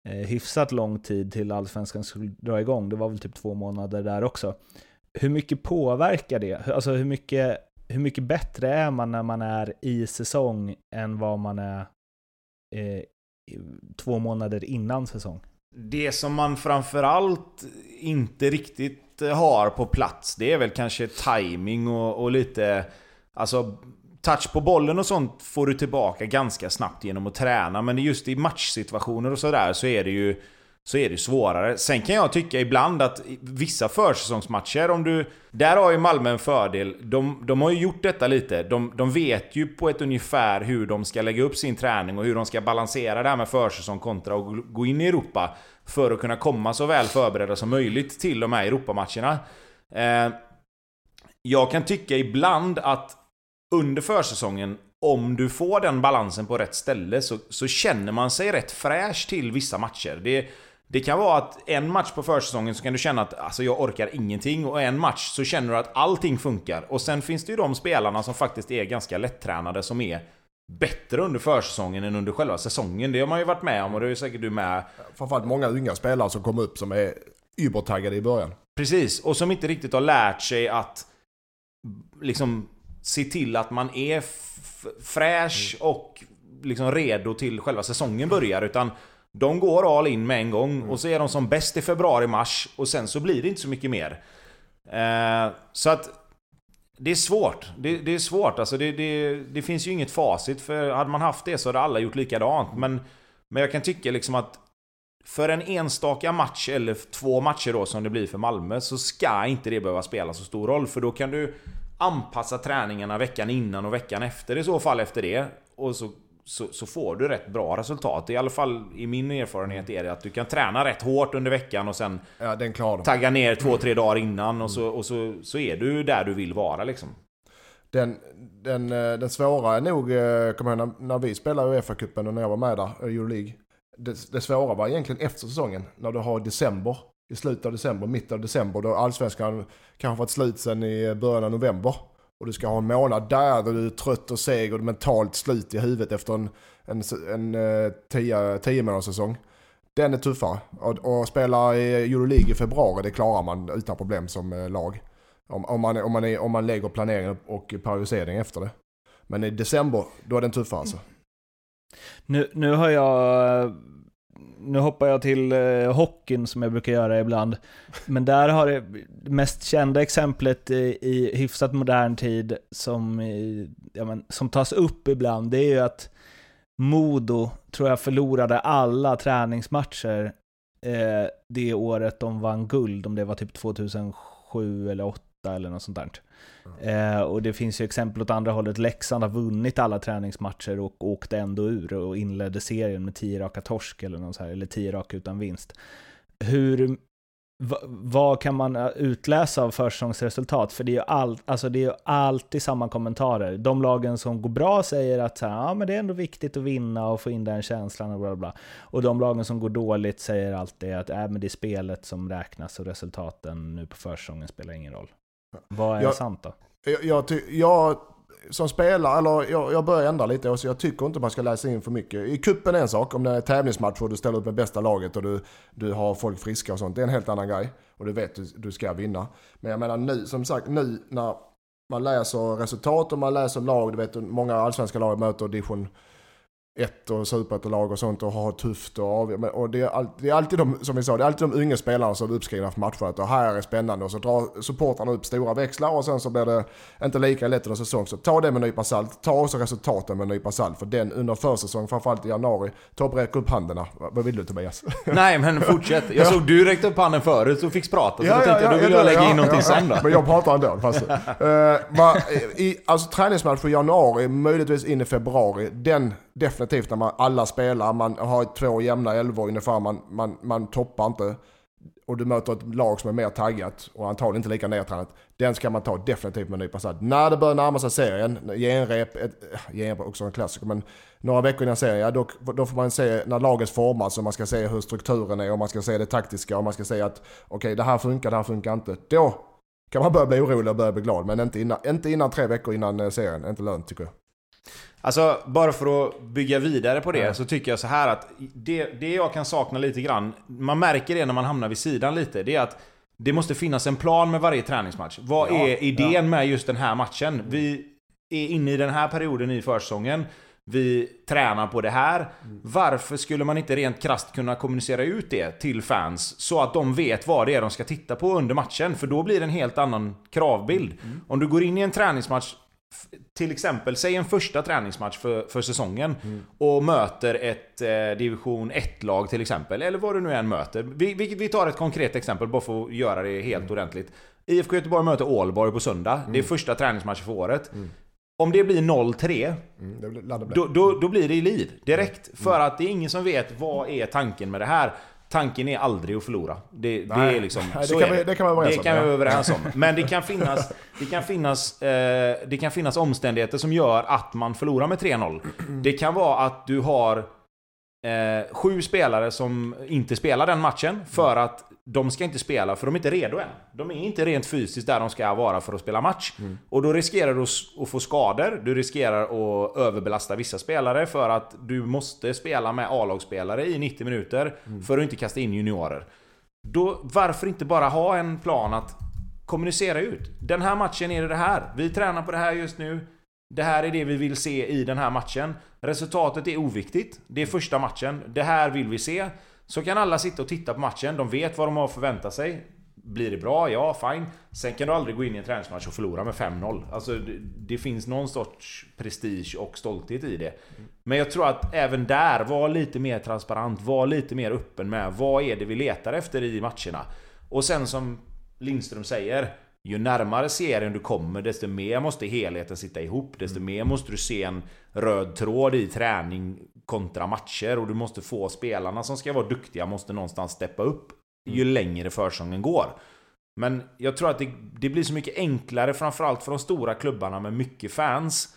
eh, hyfsat lång tid till allsvenskan skulle dra igång. Det var väl typ två månader där också. Hur mycket påverkar det? Alltså hur mycket hur mycket bättre är man när man är i säsong än vad man är eh, två månader innan säsong? Det som man framförallt inte riktigt har på plats, det är väl kanske timing och, och lite... Alltså, touch på bollen och sånt får du tillbaka ganska snabbt genom att träna, men just i matchsituationer och sådär så är det ju så är det svårare. Sen kan jag tycka ibland att vissa försäsongsmatcher, om du... Där har ju Malmö en fördel. De, de har ju gjort detta lite. De, de vet ju på ett ungefär hur de ska lägga upp sin träning och hur de ska balansera det här med försäsong kontra att gå in i Europa. För att kunna komma så väl förberedda som möjligt till de här Europamatcherna. Eh, jag kan tycka ibland att under försäsongen om du får den balansen på rätt ställe så, så känner man sig rätt fräsch till vissa matcher. Det, det kan vara att en match på försäsongen så kan du känna att alltså, jag orkar ingenting och en match så känner du att allting funkar. Och sen finns det ju de spelarna som faktiskt är ganska lättränade som är bättre under försäsongen än under själva säsongen. Det har man ju varit med om och det är säkert du med. Framförallt många unga spelare som kom upp som är übertaggade i början. Precis, och som inte riktigt har lärt sig att liksom se till att man är fräsch och liksom redo till själva säsongen börjar. Utan de går all in med en gång mm. och så är de som bäst i februari-mars och sen så blir det inte så mycket mer. Eh, så att det är svårt. Det, det är svårt. Alltså det, det, det, finns ju inget facit. För hade man haft det så hade alla gjort likadant. Men, men jag kan tycka liksom att för en enstaka match, eller två matcher då som det blir för Malmö, så ska inte det behöva spela så stor roll. För då kan du anpassa träningarna veckan innan och veckan efter i så fall efter det. Och så så, så, får du rätt bra resultat. I alla fall i min erfarenhet är det att du kan träna rätt hårt under veckan och sen ja, den klar tagga ner två, tre dagar innan och, så, och så, så är du där du vill vara liksom. Den, den, eh, den svåra är nog, eh, kommer jag när, när vi spelade Uefa-cupen och när jag var med där, Euroleague. Det, det svåra var egentligen efter säsongen, när du har december. I slutet av december, mitten av december, då allsvenskan kanske varit slut sen i början av november. Och du ska ha en månad där då du är trött och seg och mentalt slut i huvudet efter en, en, en, eh, en tio, tio månaders säsong. Den är tuffare. Och, och spela i Euroleague i februari, det klarar man utan problem som eh, lag. Om, om, man, om, man, är, om man lägger planeringen och periodisering efter det. Men i december, då är den tuffare alltså. Nu, nu har jag eh, nu hoppar jag till eh, hockeyn som jag brukar göra ibland. Men där har det mest kända exemplet i, i hyfsat modern tid som, ja, men, som tas upp ibland, det är ju att Modo, tror jag, förlorade alla träningsmatcher eh, det året de vann guld, om det var typ 2007 eller 2008 eller något sånt där. Eh, och det finns ju exempel åt andra hållet. Leksand har vunnit alla träningsmatcher och åkte ändå ur och inledde serien med 10 raka torsk eller något här, eller 10 raka utan vinst. Hur, vad kan man eh, utläsa av försäsongsresultat? För det är ju all, alltså det är alltid samma kommentarer. De lagen som går bra säger att så här, ja, men det är ändå viktigt att vinna och få in den känslan och bla bla. Och de lagen som går dåligt säger alltid att äh, men det är spelet som räknas och resultaten nu på försäsongen spelar ingen roll. Vad är jag, sant då? Jag, jag, jag, som spelare, eller jag, jag börjar ändra lite. Så jag tycker inte man ska läsa in för mycket. I kuppen är en sak, om det är tävlingsmatch och du ställer upp med bästa laget och du, du har folk friska och sånt. Det är en helt annan grej. Och du vet du, du ska vinna. Men jag menar nu, som sagt, nu när man läser resultat och man läser lag. Du vet, många allsvenska lag möter division ett och superettan-lag och sånt och ha tufft och av, men- och det är, all, det är alltid de, som vi sa, det är alltid de unga spelarna som är uppskrivna för matcher. Att det här är spännande och så drar supportrarna upp stora växlar och sen så blir det inte lika lätt under säsong. Så ta det med en nypa salt. Ta också resultaten med en nypa salt. För den under försäsong, framförallt i januari, ta och räck upp händerna. Vad vill du Tobias? Nej men fortsätt. Jag såg du räckte upp handen förut och fick prata så då tänkte jag då vill jag lägga in någonting sen då. Men jag pratar ändå. Fast, uh, va, i, alltså träningsmatch i januari, möjligtvis in i februari. Den definitivt när man alla spelar, man har två jämna elvor ungefär, man, man, man toppar inte. Och du möter ett lag som är mer taggat och antagligen inte lika nedtränat. Den ska man ta definitivt med en nypa salt. När det börjar närma sig serien, genrep, ett, eh, genrep är också en klassiker, men några veckor innan serien, ja, då, då får man se när laget formas och man ska se hur strukturen är och man ska se det taktiska och man ska se att okej, det här funkar, det här funkar inte. Då kan man börja bli orolig och börja bli glad, men inte innan, inte innan tre veckor innan eh, serien. Inte lönt tycker jag. Alltså, bara för att bygga vidare på det så tycker jag så här att det, det jag kan sakna lite grann, man märker det när man hamnar vid sidan lite, det är att det måste finnas en plan med varje träningsmatch. Vad Ja, är idén med just den här matchen? Vi är inne i den här perioden i försäsongen. Vi tränar på det här. Varför skulle man inte rent krasst kunna kommunicera ut det till fans så att de vet vad det är de ska titta på under matchen? För då blir det en helt annan kravbild. Om du går in i en träningsmatch till exempel, säg en första träningsmatch för, för säsongen och möter ett eh, division 1-lag till exempel, eller vad du nu än möter. Vi, vi, vi tar ett konkret exempel bara för att göra det helt ordentligt. IFK Göteborg möter Ålborg på söndag. Det är första träningsmatchen för året. Om det blir 0-3, Mm, då, då, då blir det liv direkt. För att det är ingen som vet vad är tanken med det här. Tanken är aldrig att förlora. Det, det är liksom... Nej, det kan är vi- det kan vi vara det kan vi vara överens om. Men det kan finnas, det kan finnas, eh, det kan finnas omständigheter som gör att man förlorar med 3-0. Det kan vara att du har eh, sju spelare som inte spelar den matchen för att de ska inte spela för de är inte redo än. De är inte rent fysiskt där de ska vara för att spela match. Och då riskerar du att få skador, du riskerar att överbelasta vissa spelare för att du måste spela med A-lagsspelare i 90 minuter för att inte kasta in juniorer. Då, varför inte bara ha en plan att kommunicera ut? Den här matchen är det det här. Vi tränar på det här just nu. Det här är det vi vill se i den här matchen. Resultatet är oviktigt. Det är första matchen. Det här vill vi se. Så kan alla sitta och titta på matchen. De vet vad de har att förvänta sig. Blir det bra? Ja, fine. Sen kan du aldrig gå in i en träningsmatch och förlora med 5-0. Alltså, det, det finns någon sorts prestige och stolthet i det. Men jag tror att även där, var lite mer transparent. Var lite mer öppen med vad är det vi letar efter i matcherna. Och sen som Lindström säger, ju närmare serien du kommer, desto mer måste helheten sitta ihop. Desto mer måste du se en röd tråd i träning kontra matcher. Och du måste få spelarna som ska vara duktiga, måste någonstans steppa upp ju längre försäsongen går. Men jag tror att det, det blir så mycket enklare, framförallt för de stora klubbarna med mycket fans,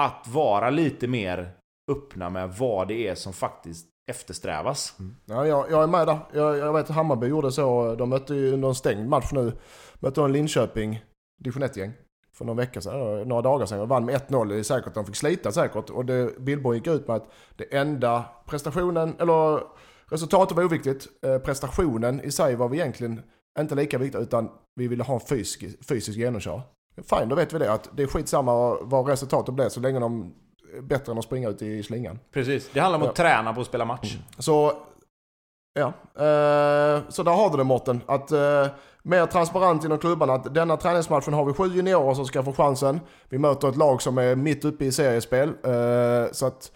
att vara lite mer öppna med vad det är som faktiskt eftersträvas. Ja, jag, jag är med där. Jag, jag vet att Hammarby gjorde så. De mötte ju under en stängd match nu. Mötte en Linköping, division 1-gäng. För någon vecka sedan, några dagar sedan. Och vann med 1-0. Det är säkert de fick slita säkert. Och det, Billborn gick ut med att det enda prestationen, eller resultatet var oviktigt. Eh, prestationen i sig var vi egentligen inte lika viktig. Utan vi ville ha en fysisk, fysisk genomkör. Fine, då vet vi det. Att det är skitsamma vad resultatet blir så länge de är bättre än att springa ut i slingan. Precis. Det handlar om att träna på att spela match. Så, ja. Eh, så där har du det Mårten. Att eh, mer transparent inom klubbarna. Att denna träningsmatchen har vi sju juniorer som ska få chansen. Vi möter ett lag som är mitt uppe i seriespel. Eh, så att,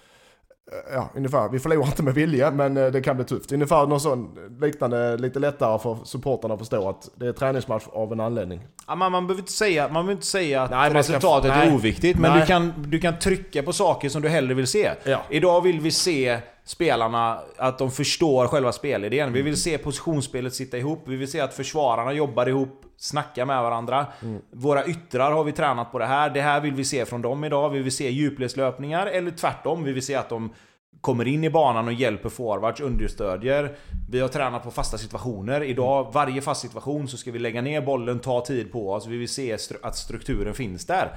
eh, ja ungefär. Vi förlorar inte med vilja men eh, det kan bli tufft. Ungefär något sånt liknande, lite lättare för supportarna att förstå att det är träningsmatch av en anledning. Ja, man, man, behöver inte säga, man behöver inte säga att Nej, man ska- resultatet är nej. oviktigt, men Nej. du kan, du kan trycka på saker som du hellre vill se. Ja. Idag vill vi se spelarna, att de förstår själva spelidén. Vi vill se positionsspelet sitta ihop, vi vill se att försvararna jobbar ihop, snackar med varandra. Våra yttrar har vi tränat på det här, det här vill vi se från dem idag. Vi vill se djupledslöpningar, eller tvärtom, vi vill se att de kommer in i banan och hjälper forwards, understödjer. Vi har tränat på fasta situationer. Idag, varje fast situation så ska vi lägga ner bollen, ta tid på oss. Vi vill se att strukturen finns där.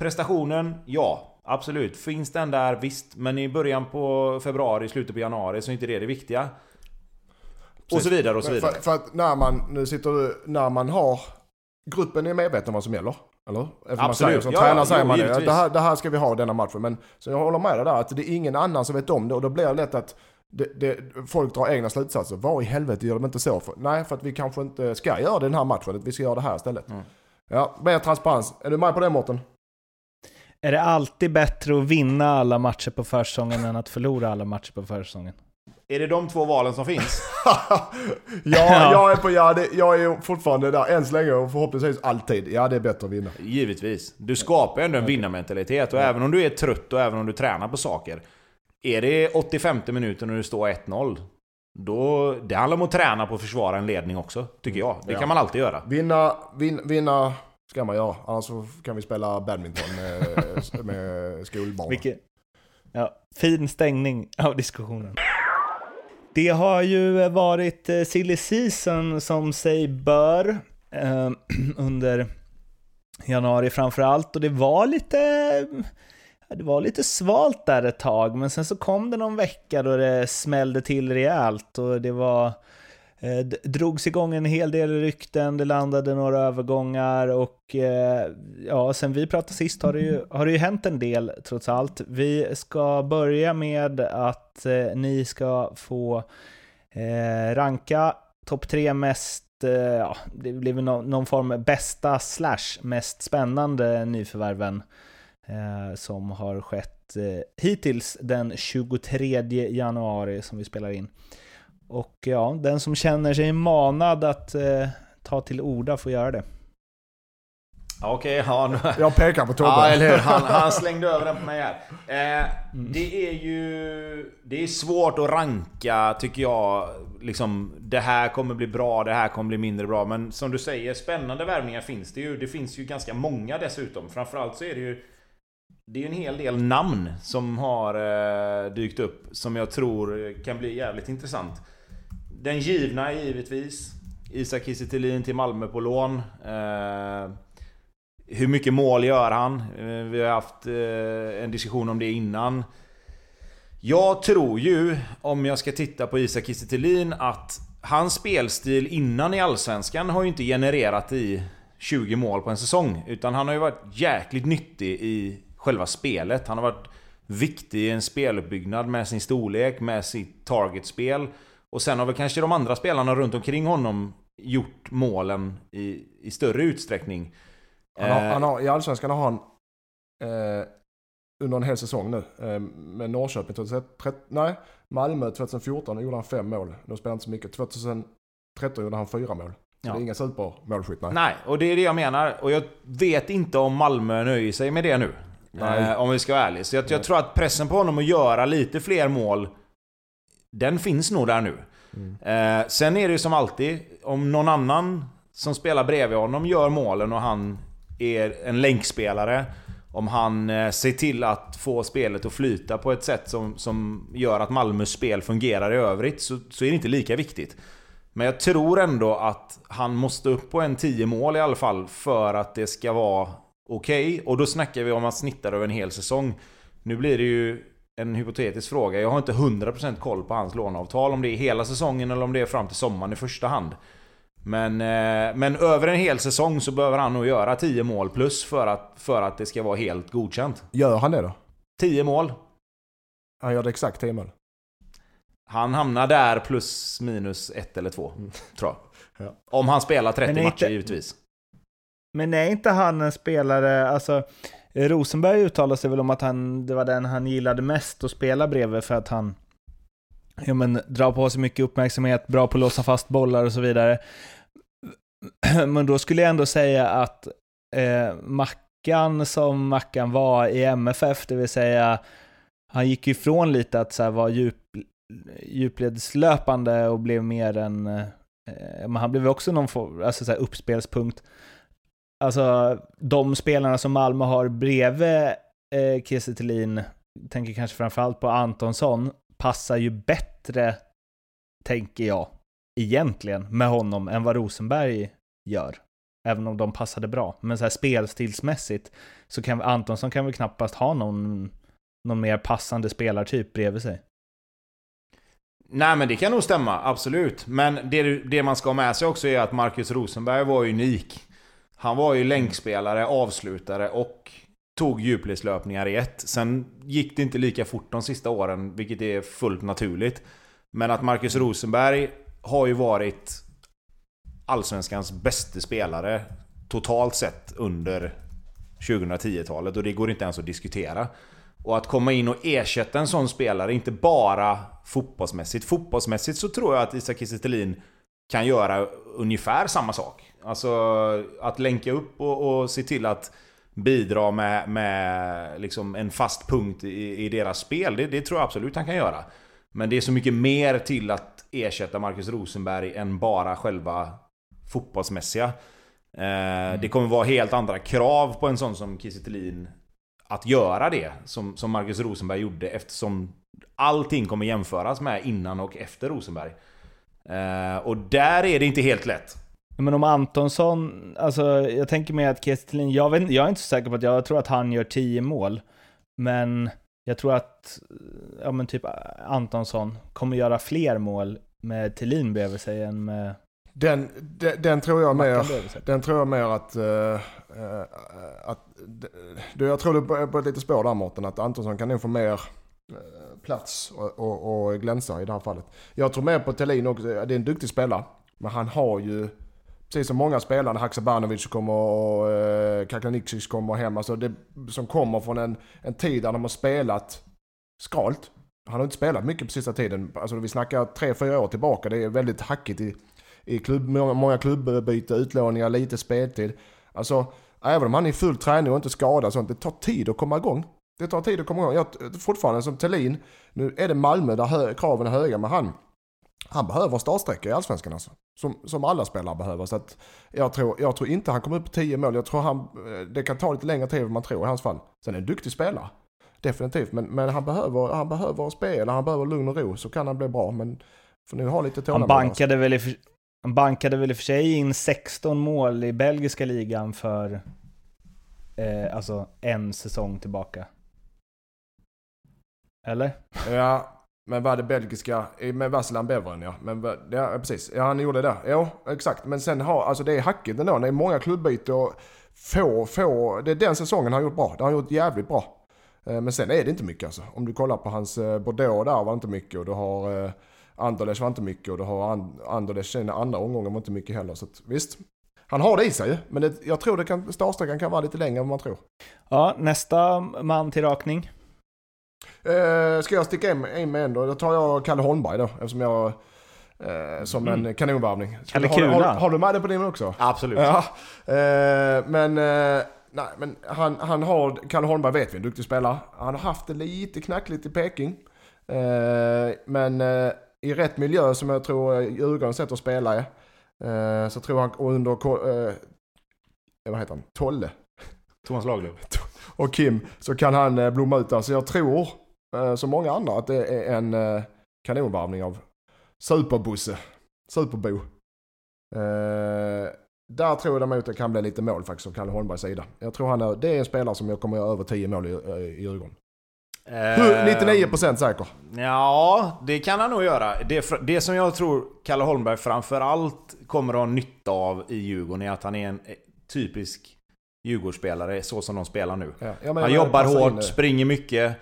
Prestationen, ja. Absolut. Finns den där? Visst. Men i början på februari, slutet på januari så är inte det det viktiga. Och så vidare och så vidare. För, för att när man, nu sitter du, när man har gruppen är medveten om vad som gäller. Eller? Eftersom Man Absolut. säger, som Ja, tränare säger man det. här, det här ska vi ha denna matchen. Men så jag håller med dig där att det är ingen annan som vet om det och då blir det lätt att det, det, folk drar egna slutsatser. Vad i helvete gör de inte så? För? Nej, för att vi kanske inte ska göra den här matchen. Vi ska göra det här istället. Mm. Ja, mer transparens. Är du med på det Mårten? Är det alltid bättre att vinna alla matcher på försäsongen än att förlora alla matcher på försäsongen? Är det de två valen som finns? ja, jag är på ja. Det, jag är fortfarande där än så länge och förhoppningsvis alltid. Ja, det är bättre att vinna. Givetvis. Du skapar ju ändå en vinnarmentalitet och även om du är trött och även om du tränar på saker. Är det 85 minuter när du står 1-0, då... Det handlar om att träna på att försvara en ledning också, tycker jag. Det Ja. kan man alltid göra. Vinna, vin, vinna ska man göra. Annars så kan vi spela badminton med, med skolbarn. Vilket, ja, fin stängning av diskussionen. Det har ju varit eh, silly season som sig bör eh, under januari framför allt och det var lite det var lite svalt där ett tag, men sen så kom det någon vecka då det smällde till rejält och det var eh, drogs igång en hel del rykten, det landade några övergångar och eh, ja, sen vi pratade sist har det, ju, har det ju hänt en del trots allt. Vi ska börja med att eh, ni ska få eh, ranka topp tre mest, eh, ja, det blir väl någon, någon form bästa slash mest spännande nyförvärven eh, som har skett eh, hittills den 23 januari som vi spelar in. Och ja, den som känner sig manad att eh, ta till orda får göra det. Ja, Okej, ja, nu... Jag pekar på Tobbe. Ja, eller hur? Han, han slängde över den på mig här. Eh, det är ju... Det är svårt att ranka, tycker jag. Liksom, det här kommer bli bra, det här kommer bli mindre bra. Men som du säger, spännande värvningar finns det ju. Det finns ju ganska många dessutom. Framförallt så är det ju... Det är ju en hel del namn som har eh, dykt upp som jag tror kan bli jävligt intressant. Den givna är givetvis Isak Kiese Thelin till Malmö på lån. Eh, hur mycket mål gör han? Eh, Vi har haft eh, en diskussion om det innan. Jag tror ju, om jag ska titta på Isak Kiese Thelin, att hans spelstil innan i Allsvenskan har ju inte genererat i 20 mål på en säsong. Utan han har ju varit jäkligt nyttig i själva spelet. Han har varit viktig i en speluppbyggnad med sin storlek, med sitt targetspel. Och sen har väl kanske de andra spelarna runt omkring honom gjort målen i, i större utsträckning. Han har, Eh, han har, I Allsvenskan har han eh, under en hel säsong nu eh, med Norrköping 2013, nej, Malmö 2014 gjorde han fem mål. De spelade inte så mycket. 2013 gjorde han fyra mål. Så Ja. det är inga supermålskytt, nej. Nej, och det är det jag menar. Och jag vet inte om Malmö nöjer sig med det nu. Eh, om vi ska vara ärliga. Så jag, jag tror att pressen på honom att göra lite fler mål, den finns nog där nu. Mm. Eh, sen är det ju som alltid, om någon annan som spelar bredvid honom gör målen och han är en länkspelare. Om han eh, ser till att få spelet att flyta på ett sätt som, som gör att Malmös spel fungerar i övrigt så, så är det inte lika viktigt. Men jag tror ändå att han måste upp på en 10 mål i alla fall för att det ska vara okej. Och då snackar vi om att snittar över en hel säsong. Nu blir det ju en hypotetisk fråga. Jag har inte 100% koll på hans låneavtal. Om det är hela säsongen eller om det är fram till sommaren i första hand. Men, eh, men över en hel säsong så behöver han nog göra 10 mål plus för att, för att det ska vara helt godkänt. Gör han det då? 10 mål. Han gör det exakt 10 mål. Han hamnar där plus minus ett eller två, tror jag. Ja. Om han spelar 30 Men är matcher inte- givetvis. Men är inte han en spelare, alltså Eh, Rosenberg uttalade sig väl om att han, det var den han gillade mest att spela bredvid för att han ja, men, drar på sig mycket uppmärksamhet, bra på att låsa fast bollar och så vidare. Men då skulle jag ändå säga att eh, Mackan som Mackan var i MFF, det vill säga han gick ju ifrån lite att så här, vara djup, djupledslöpande och blev mer en, eh, men han blev också någon form, alltså så här, uppspelspunkt. Alltså de spelarna som Malmö har bredvid eh, Kiese Thelin, tänker kanske framförallt på Antonsson, passar ju bättre, tänker jag, egentligen med honom än vad Rosenberg gör. Även om de passade bra. Men så här spelstilsmässigt så kan Antonsson kan väl knappast ha någon, någon mer passande spelartyp bredvid sig. Nej men det kan nog stämma, absolut. Men det, det man ska ha med sig också är att Marcus Rosenberg var unik. Han var ju länkspelare, avslutare och tog djupledslöpningar i ett. Sen gick det inte lika fort de sista åren, vilket är fullt naturligt. Men att Marcus Rosenberg har ju varit Allsvenskans bästa spelare totalt sett under 2010-talet och det går inte ens att diskutera. Och att komma in och ersätta en sån spelare, inte bara fotbollsmässigt. Fotbollsmässigt så tror jag att Isak Kiese kan göra ungefär samma sak. Alltså att länka upp och, och se till att bidra med, med liksom en fast punkt i, i deras spel. Det, det, tror jag absolut han kan göra. Men det är så mycket mer till att ersätta Marcus Rosenberg än bara själva fotbollsmässiga. Eh, mm. Det kommer vara helt andra krav på en sån som Kiese att göra det som, som Marcus Rosenberg gjorde eftersom allting kommer jämföras med innan och efter Rosenberg. Eh, och där är det inte helt lätt. Men om Antonsson, alltså jag tänker mig att Kestelin, jag, vet, jag är inte så säker på att jag tror att han gör 10 mål. Men jag tror att, ja men typ Antonsson kommer göra fler mål med Thelin bredvid sig än med... Den, den, den tror jag mer, den tror jag mer att, uh, uh, att uh, jag tror du är på ett litet spår där Mårten, att Antonsson kan nog få mer plats och, och, och glänsa i det här fallet. Jag tror mer på Thelin också, det är en duktig spelare. Men han har ju precis som många spelare, Haksabanovic kommer och eh, kommer hem, alltså det, som kommer från en, en tid där de har spelat skralt. Han har inte spelat mycket på sista tiden. Alltså vi snackar tre fyra år tillbaka. Det är väldigt hackigt i, i klubb, många, många klubbyte, utlåningar, lite speltid. Alltså, även om han är i full träning och inte skadad sånt, det tar tid att komma igång. Det tar tid att komma igång. Jag, fortfarande som Tellin, nu är det Malmö där hö, kraven är höga, men han, han behöver startsträcka i Allsvenskan alltså. Som, som alla spelare behöver. Så att jag, tror, jag tror inte han kommer upp på 10 mål. Jag tror han, eh, det kan ta lite längre tid än man tror i hans fall. Sen är han en duktig spelare. Definitivt. Men, men han, behöver, han behöver spela, han behöver lugn och ro. Så kan han bli bra. Men får nu ha lite tålamod. Han bankade väl i för, han bankade väl i och för sig in 16 mål i belgiska ligan för eh, alltså en säsong tillbaka. Eller? Ja, men var det belgiska, med Vassilan Beveren ja. Men, ja, precis. Ja, han gjorde det. Ja, exakt. Men sen har, alltså det är hackigt ändå. Det är många klubbyte och få, få. Det är den säsongen han har gjort bra. Det har han gjort jävligt bra. Eh, men sen är det inte mycket alltså. Om du kollar på hans eh, Bordeaux där var det inte mycket och du har eh, Anderlecht var inte mycket och du har Anderlecht i andra omgången var inte mycket heller. Så att, visst. Han har det i sig men det, jag tror att startsträckan kan vara lite längre än vad man tror. Ja, nästa man till rakning. Eh, ska jag sticka in, in med en då? Då tar jag Kalle Holmberg då, eftersom jag... Eh, som mm. en kanonvarvning. Kalle. Har, har, har, du med det på din också? Absolut. Ja. Eh, men... Eh, nej, men han, han har... Kalle Holmberg vet vi, en duktig spelare. Han har haft det lite knackligt i Peking. Eh, men eh, i rätt miljö som jag tror Djurgården sätter att spela i. så tror han, och under... vad heter han? Tolle. Thomas Lagerlöf. Och Kim så kan han blomma ut där. Så jag tror Eh, som många andra att det är en eh, kanonvarvning av Superbosse. Superbo. Eh, där tror jag däremot att det kan bli lite mål faktiskt av Kalle Holmbergs sida. Jag tror han är, det är en spelare som jag kommer göra över 10 mål i, i Djurgården. Uh, 99% säker. Ja, det kan han nog göra. Det, det som jag tror Kalle Holmberg framförallt kommer att ha nytta av i Djurgården är att han är en typisk Djurgårdsspelare så som de spelar nu. Ja, han jobbar hårt, springer mycket.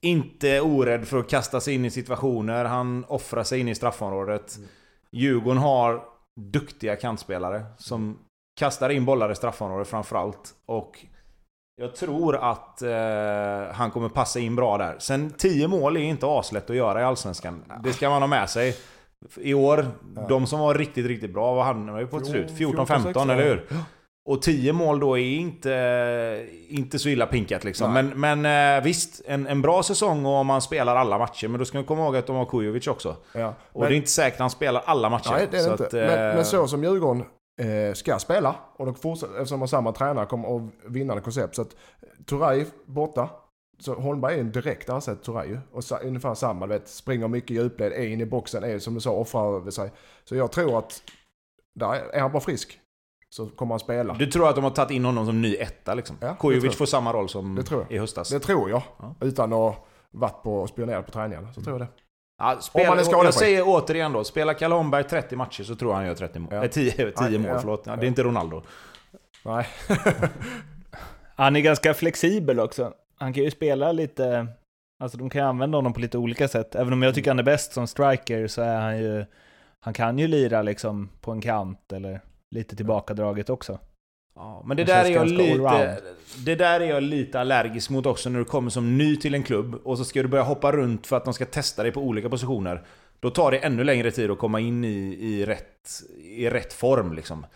Inte orädd för att kasta sig in i situationer. Han offrar sig in i straffområdet. Mm. Djurgården har duktiga kantspelare som kastar in bollar i straffområdet framförallt. Och jag tror att eh, han kommer passa in bra där. Sen 10 mål är inte aslätt att göra i Allsvenskan. Det ska man ha med sig. I år, ja. de som var riktigt, riktigt bra, vad hamnade vi på till slut? 14-15, eller hur? Och 10 mål då är inte, inte så illa pinkat liksom. Men, men eh, visst, en, en bra säsong och om man spelar alla matcher. Men då ska man komma ihåg att de har Kujovic också. Ja, och men, det är inte säkert att han spelar alla matcher. Nej, det är det inte. Att, men, men, eh, så som Djurgården eh, ska spela, och de fortsätter, eftersom de har samma tränare, kommer att vinnande koncept. Så att Turay borta. Så Holmberg är en direkt ersättare till Turay Och så, ungefär samma, vet, springer mycket i djupled, är in i boxen, är som du sa, offrar över sig. Så jag tror att, där är han bara frisk så kommer han spela. Du tror att de har tagit in honom som ny etta liksom? Ja, Kujovic får samma roll som det tror jag. i höstas? Det tror jag. Ja. Utan att varit på och spionerat på träningarna. Så tror jag det. Ja, spela, Om man är jag säger återigen då, spelar Kalle Holmberg 30 matcher så tror jag han gör 30 mål. Ja. Eh, 10, 10 mål, förlåt. det är inte Ronaldo. Nej. Han är ganska flexibel också. Han kan ju spela lite, alltså de kan ju använda honom på lite olika sätt. Även om jag tycker han är bäst som striker så är han ju, han kan ju lira liksom på en kant eller lite tillbakadraget också. Ja, men det där, är jag lite, det där är jag lite allergisk mot också när du kommer som ny till en klubb och så ska du börja hoppa runt för att de ska testa dig på olika positioner. Då tar det ännu längre tid att komma in i, i, rätt, i rätt form liksom.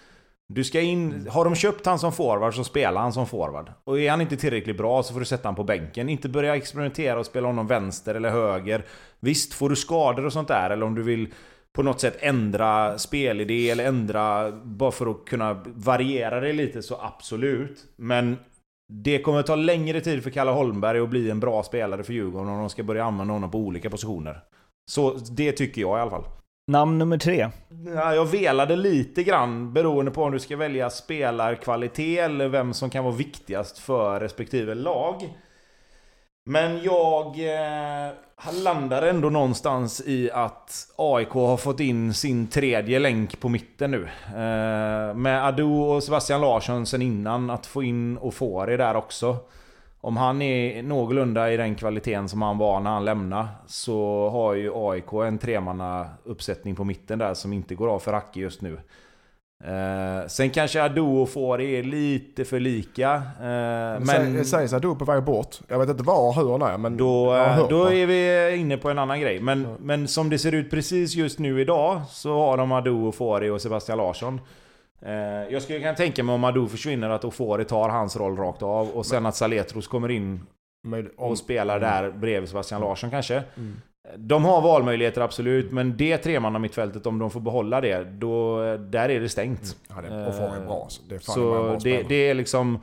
Du ska in, har de köpt han som forward så spelar han som forward. Och är han inte tillräckligt bra så får du sätta han på bänken. Inte börja experimentera och spela honom vänster eller höger. Visst, får du skador och sånt där eller om du vill på något sätt ändra spelidé eller ändra bara för att kunna variera det lite så absolut. Men det kommer ta längre tid för Kalle Holmberg att bli en bra spelare för Djurgården om de ska börja använda honom på olika positioner. Så det tycker jag i alla fall. Namn nummer tre. Ja, jag velade lite grann beroende på om du ska välja spelarkvalitet eller vem som kan vara viktigast för respektive lag. Men jag eh, landar ändå någonstans i att AIK har fått in sin tredje länk på mitten nu. Eh, med Adu och Sebastian Larsson sen innan, att få in och få det där också. Om han är någorlunda i den kvaliteten som han var när han lämnade så har ju AIK en tremanna uppsättning på mitten där som inte går av för Racke just nu. Eh, sen kanske Adu och Fori är lite för lika. Eh, Men... men sägs är på väg bort. Jag vet inte var och hur han är, men då, då det. är vi inne på en annan grej. Men, men som det ser ut precis just nu idag så har de Adu och Fori och Sebastian Larsson. Eh, jag skulle kunna tänka mig om Adu försvinner att Ofori tar hans roll rakt av och sen att Saletros kommer in om, och spelar där bredvid Sebastian Larsson kanske. Mm. De har valmöjligheter absolut, men det tremanna mittfältet om de får behålla det, då, där är det stängt. Ja, det, och får är bra. Så det är fan en Så bra det, det är liksom...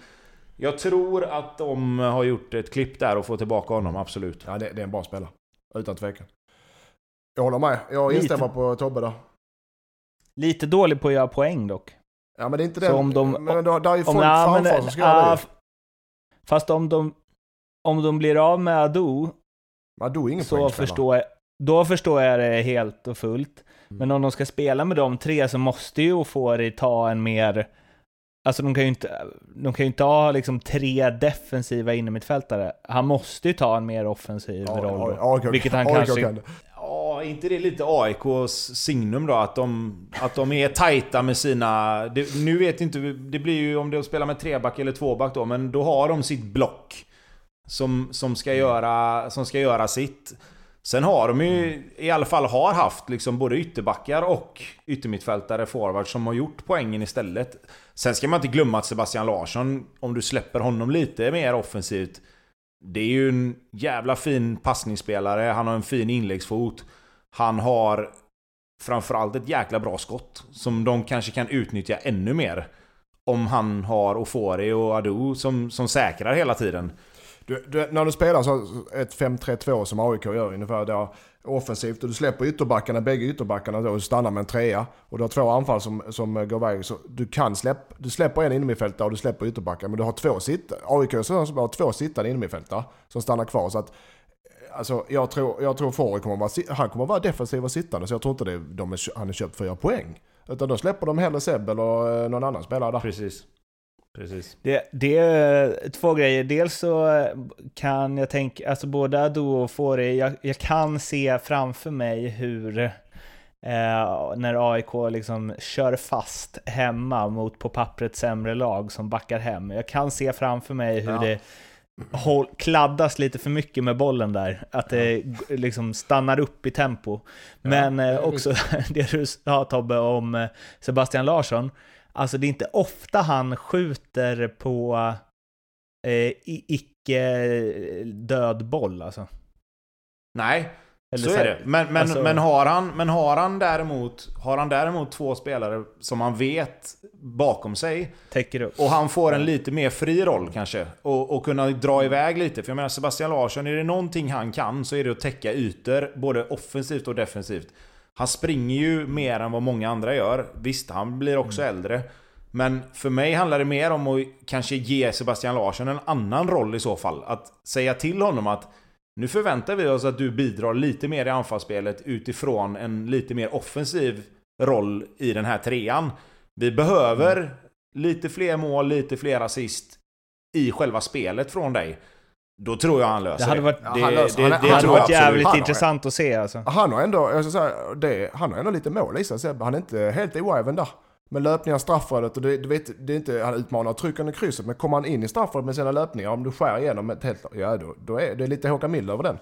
Jag tror att de har gjort ett klipp där och får tillbaka honom, absolut. Ja, det, det är en bra spelare. Utan tvekan. Jag håller med. Jag Lite. instämmer på Tobbe där. Lite dålig på att göra poäng dock. Ja, men det är inte den... om de- men där är ju folk framför som ska göra det. Fast om de, om de blir av med Adu Men du är ingen så förstår jag, då förstår jag det helt och fullt. Mm. Men om de ska spela med de tre så måste ju Ofori ta en mer... Alltså de kan ju inte, de kan ju inte ha liksom tre defensiva innermittfältare. Han måste ju ta en mer offensiv Ja, roll. ja, då. AIK Vilket han AIK kanske- kan det. Ja, inte det lite AIKs signum då? Att de, att de är tajta med sina... Det, nu vet inte Det blir ju om de spelar med treback eller tvåback då, men då har de sitt block. Som, som, ska, göra, som ska göra sitt. Sen har de ju i alla fall har haft liksom både ytterbackar och yttermittfältare, forward, som har gjort poängen istället. Sen ska man inte glömma att Sebastian Larsson, om du släpper honom lite mer offensivt, det är ju en jävla fin passningsspelare, han har en fin inläggsfot. Han har framförallt ett jäkla bra skott som de kanske kan utnyttja ännu mer. Om han har Ofori och Adu som, som säkrar hela tiden. Du, du, när du spelar så ett 5-3-2 som AIK gör ungefär där offensivt och du släpper ytterbackarna, bägge ytterbackarna då och stannar med en trea och du har två anfall som, som går iväg. Så du kan släppa, du släpper en innermittfältare och du släpper ytterbackar men du har två sittare. AIK som har två sittande innermittfältare som stannar kvar. Så att, alltså, jag tror, jag tror Fori kommer vara, han kommer vara defensiv och sittande så jag tror inte det, de är, han är köpt för att göra poäng. Utan då släpper de hellre Seb eller eh, någon annan spelare där. Precis. Precis. Det, det är två grejer. Dels så kan jag tänka, alltså både Adu och Fori, jag, jag kan se framför mig hur eh, när AIK liksom kör fast hemma mot på pappret sämre lag som backar hem. Jag kan se framför mig hur Ja. det håll, kladdas lite för mycket med bollen där. Att det liksom stannar upp i tempo. Men det eh, är också det du sa Tobbe om eh, Sebastian Larsson. Alltså det är inte ofta han skjuter på eh, icke död boll alltså. Nej, Eller så är det. Men, men, alltså- men, har han, men har han däremot Har han däremot två spelare som han vet bakom sig Täcker upp. och han får en lite mer fri roll kanske och, och kunna dra iväg lite. För jag menar Sebastian Larsson, är det någonting han kan så är det att täcka ytor både offensivt och defensivt. Han springer ju mer än vad många andra gör. Visst, han blir också äldre. Men för mig handlar det mer om att kanske ge Sebastian Larsson en annan roll i så fall. Att säga till honom att nu förväntar vi oss att du bidrar lite mer i anfallsspelet utifrån en lite mer offensiv roll i den här trean. Vi behöver lite fler mål, lite fler assist i själva spelet från dig. Då tror jag han löser Det hade varit, det, han löser- det, det det hade varit jävligt Han har- intressant att se alltså. Han har ändå, jag ska säga, det, han har ändå lite mål i sig. Han är inte helt oäven där. Med löpningar, straffområdet och det, du vet, det är inte, han utmanar trycken i krysset. Men kommer han in i straffområdet med sina löpningar, om du skär igenom ett helt, ja då, då är det lite Håkan Mild över den.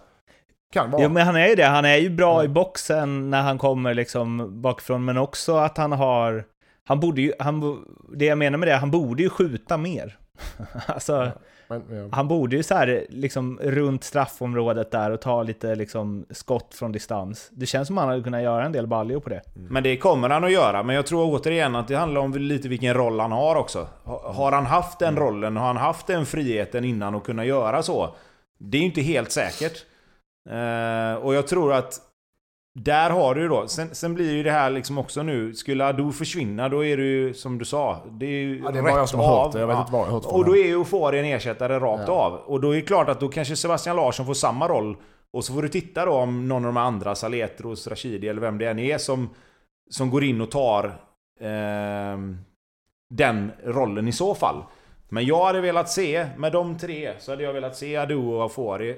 Kan vara. Jo men han är ju det, han är ju bra i boxen när han kommer liksom bakifrån, men också att han har... Han borde ju, han, det jag menar med det, han borde ju skjuta mer. alltså, Men, ja. han borde ju så här liksom runt straffområdet där och ta lite liksom skott från distans. Det känns som han hade kunnat göra en del baljor på det. Men det kommer han att göra. Men jag tror återigen att det handlar om lite vilken roll han har också. Ha- Har han haft den rollen, har han haft den friheten innan att kunna göra så? Det är ju inte helt säkert. Eh, och jag tror att där har du då, sen, sen blir ju det här liksom också nu, skulle Ado försvinna då är det ju som du sa, det är ju Ja, det rätt jag som av. det. Jag vet inte vad jag från Och då är ju Eufori en ersättare rakt Ja. av. Och då är det klart att då kanske Sebastian Larsson får samma roll. Och så får du titta då om någon av de andra, Saletros, Rashidi eller vem det än är, som, som går in och tar ehm, den rollen i så fall. Men jag hade velat se, med de tre, så hade jag velat se Ado och Eufori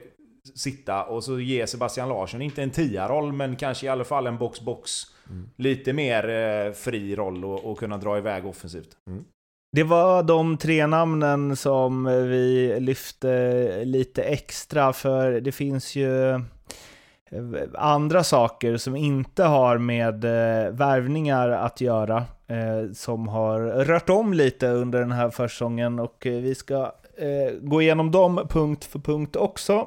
sitta och så ge Sebastian Larsson, inte en tia-roll, men kanske i alla fall en box-box. Lite mer eh, fri roll och, och kunna dra iväg offensivt. Det var de tre namnen som vi lyfte lite extra för det finns ju eh, andra saker som inte har med eh, värvningar att göra eh, som har rört om lite under den här försäsongen och vi ska gå igenom dem punkt för punkt också.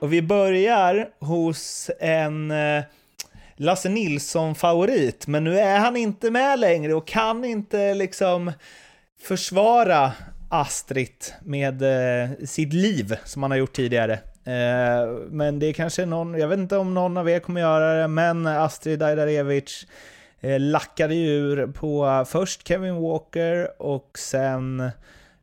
Och vi börjar hos en eh, Lasse Nilsson-favorit, men nu är han inte med längre och kan inte liksom försvara Astrid med eh, sitt liv som han har gjort tidigare. Eh, men det är kanske någon, jag vet inte om någon av er kommer göra det, men Astrid Ajdarevic eh, lackade ju ur på eh, först Kevin Walker och sen eh,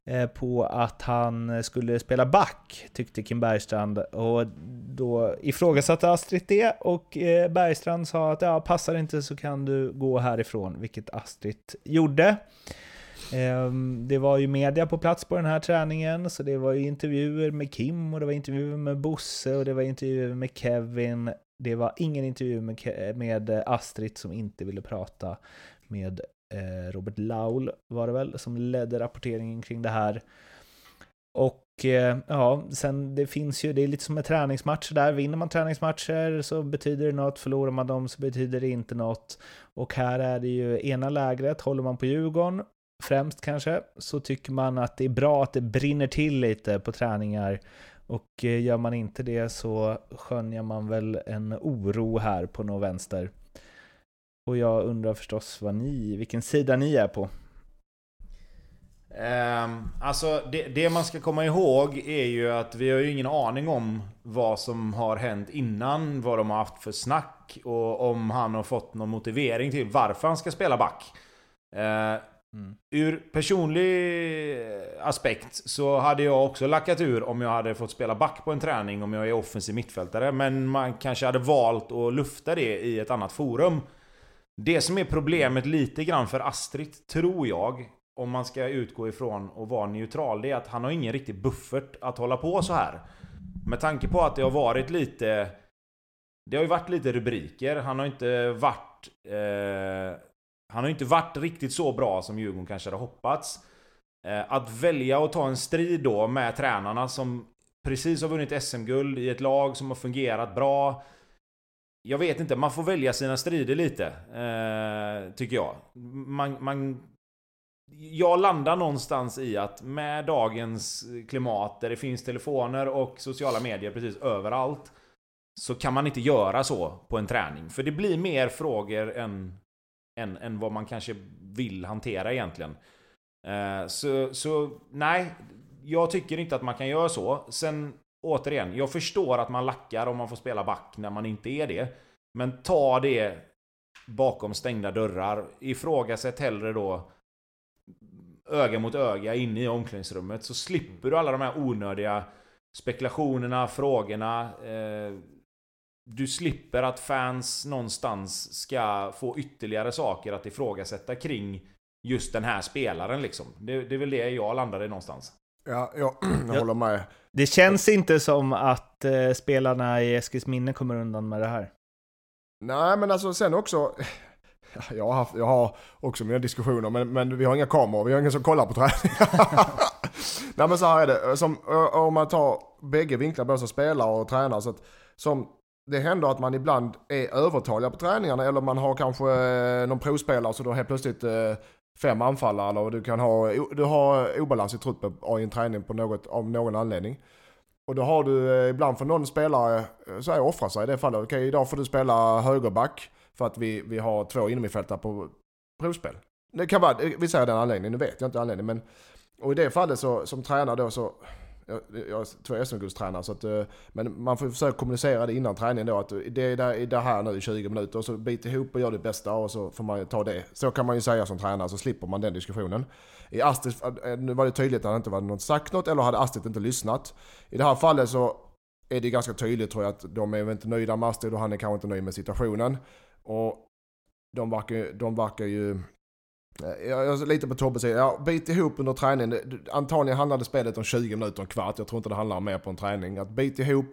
Eh, på att han skulle spela back, tyckte Kim Bergstrand. Och då ifrågasatte Astrid det och eh, Bergstrand sa att ja, passar det inte så kan du gå härifrån, vilket Astrid gjorde. Ehm, det var ju media på plats på den här träningen, så det var ju intervjuer med Kim och det var intervjuer med Bosse och det var intervjuer med Kevin. Det var ingen intervju med, med Astrid som inte ville prata med Eh, Robert Laul var det väl, som ledde rapporteringen kring det här. Och eh, ja, sen det finns ju, det är lite som med träningsmatcher där. Vinner man träningsmatcher så betyder det något, förlorar man dem så betyder det inte något. Och här är det ju ena lägret, håller man på Djurgården, främst kanske, så tycker man att det är bra att det brinner till lite på träningar. Och eh, gör man inte det så skönjer man väl en oro här på något vänster. Och jag undrar förstås vad ni, vilken sida ni är på. Um, alltså det, det man ska komma ihåg är ju att vi har ju ingen aning om vad som har hänt innan, vad de har haft för snack och om han har fått någon motivering till varför han ska spela back. Uh, Ur personlig aspekt så hade jag också lackat ur om jag hade fått spela back på en träning om jag är offensiv mittfältare. Men man kanske hade valt att lufta det i ett annat forum. Det som är problemet lite grann för Astrid, tror jag, om man ska utgå ifrån och vara neutral, det är att han har ingen riktig buffert att hålla på så här. Med tanke på att det har varit lite... Det har ju varit lite rubriker. Han har inte varit... Eh, han har inte varit riktigt så bra som Djurgården kanske hade hoppats. Eh, att välja att ta en strid då med tränarna som precis har vunnit SM-guld i ett lag som har fungerat bra. Jag vet inte, man får välja sina strider lite. Eh, tycker jag. Man, man, jag landar någonstans i att med dagens klimat där det finns telefoner och sociala medier precis överallt. Så kan man inte göra så på en träning. För det blir mer frågor än, än, än vad man kanske vill hantera egentligen. Eh, så, så nej, jag tycker inte att man kan göra så. Sen återigen, jag förstår att man lackar om man får spela back när man inte är det. Men ta det bakom stängda dörrar. Ifrågasätt hellre då öga mot öga inne i omklädningsrummet så slipper du alla de här onödiga spekulationerna, frågorna. Eh, du slipper att fans någonstans ska få ytterligare saker att ifrågasätta kring just den här spelaren liksom. Det, det är väl det jag landade någonstans. Ja, jag, jag håller med. Det känns inte som att eh, spelarna i Eskilsminne kommer undan med det här. Nej, men alltså sen också... Jag har, haft, jag har också mina diskussioner, men, men vi har inga kameror, vi har ingen som kollar på träningar. Nej men så här är det, som, om man tar bägge vinklar, både som spelare och tränare, så att som det händer att man ibland är övertaliga på träningarna eller man har kanske eh, någon provspelare så då helt plötsligt eh, fem anfallare och du kan ha, du har obalans i truppen i en träning på något, av någon anledning. Och då har du eh, ibland för någon spelare eh, så här offra sig i det fallet. Okej, idag får du spela högerback för att vi, vi har två innermittfältare på provspel. Det kan vara, eh, vi säger den anledningen, nu vet jag inte anledningen men och i det fallet så, som tränare då så jag, jag är två SM-guldstränare så att, eh, men man får försöka kommunicera det innan träningen då att det är det, det här nu i 20 minuter och så bit ihop och gör det bästa och så får man ta det. Så kan man ju säga som tränare så slipper man den diskussionen. I Astrid, eh, nu var det tydligt att det inte var något sagt något eller hade Astrid inte lyssnat. I det här fallet så är det ganska tydligt tror jag att de är inte nöjda med Astrid och han är kanske inte nöjd med situationen. Och de verkar, de verkar ju Eh, jag, jag lite på Tobbe säger, ja, bit ihop under träningen. Antagligen handlade spelet om 20 minuter, en kvart. Jag tror inte det handlar om mer på en träning. Att bit ihop,